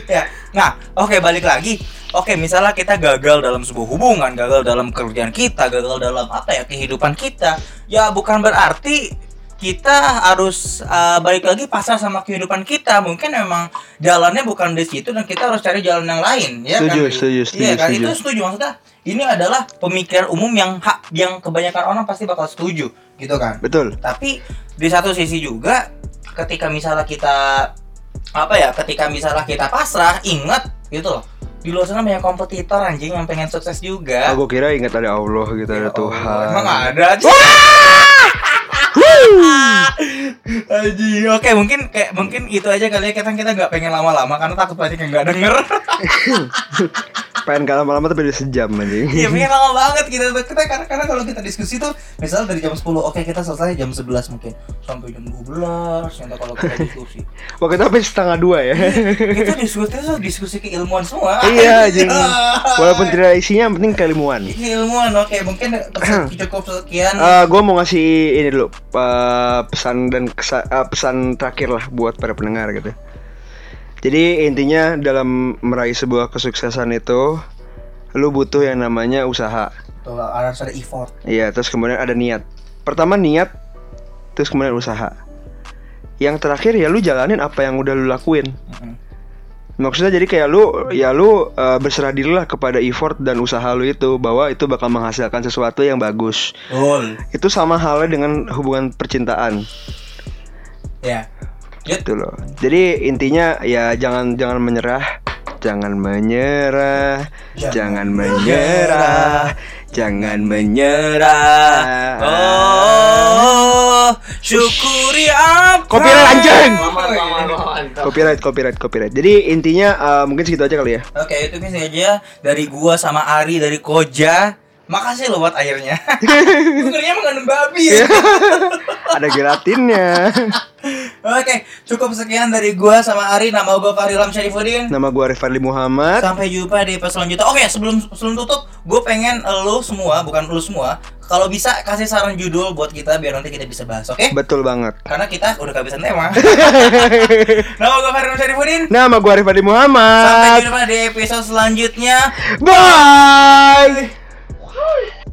<laughs> ya. Nah, oke balik lagi. Oke, misalnya kita gagal dalam sebuah hubungan, gagal dalam kerjaan kita, gagal dalam apa ya kehidupan kita. Ya bukan berarti kita harus uh, balik lagi pasrah sama kehidupan kita. Mungkin memang jalannya bukan di situ dan kita harus cari jalan yang lain, ya Setuju, kan? setuju, Iya setuju, kan? setuju. Itu setuju maksudnya. Ini adalah pemikiran umum yang hak yang kebanyakan orang pasti bakal setuju, gitu kan? Betul. tapi di satu sisi juga ketika misalnya kita apa ya ketika misalnya kita pasrah ingat gitu loh di luar sana banyak kompetitor anjing yang pengen sukses juga Aku kira ingat ada Allah gitu Ya ada Allah, Tuhan. emang ada aja <laughs> Anjing, oke mungkin kayak mungkin itu aja kali ya kita kita nggak pengen lama-lama karena takut banyak yang nggak denger. <laughs> Pengen gak lama-lama tapi udah sejam anjing. Iya <laughs> pengen lama banget kita kita karena karena kalau kita diskusi tuh misalnya dari jam 10 oke kita selesai jam 11 mungkin sampai jam 12 nanti kalau kita <laughs> diskusi. Waktu itu sampai setengah dua ya. <laughs> kita diskusi tuh diskusi keilmuan semua iya anjing. Walaupun tidak isinya yang penting keilmuan. keilmuan oke mungkin <clears throat> cukup sekian gue mau ngasih ini dulu eh, pesan dan kesa- eh, pesan terakhir lah buat para pendengar gitu. Jadi intinya dalam meraih sebuah kesuksesan itu lu butuh yang namanya usaha. harus ada effort Iya, terus kemudian ada niat. Pertama niat, terus kemudian usaha. Yang terakhir ya lu jalanin apa yang udah lu lakuin. Mm-mm. Maksudnya jadi kayak lu ya lu uh, berserah dirilah kepada effort dan usaha lu itu bahwa itu bakal menghasilkan sesuatu yang bagus. Betul. Itu sama halnya dengan hubungan percintaan ya Yut. Gitu loh. Jadi intinya ya jangan jangan menyerah, jangan menyerah, Jangan jangan menyerah, jangan menyerah. oh syukuri apa Copyright, anjing! Copyright, copyright, copyright. Jadi intinya uh, mungkin segitu aja kali ya. Oke, itu bisa aja dari gua sama Ari dari Koja. Makasih loh buat airnya. <laughs> Sebenarnya mengandung babi ya. Ada gelatinnya. <laughs> Oke, cukup sekian dari gua sama Ari. Nama gua Fahrilam Syarifuddin. Nama gue Arif Fadli Muhammad. Sampai jumpa di episode selanjutnya. Oke, sebelum sebelum tutup, gue pengen lo semua, bukan lo semua, kalau bisa kasih saran judul buat kita biar nanti kita bisa bahas, oke? Betul banget. Karena kita udah kehabisan tema. <laughs> Nama gue Fahrilam Syarifuddin. Nama gue Arif Fadli Sampai Muhammad. jumpa di episode selanjutnya. Bye. sorry.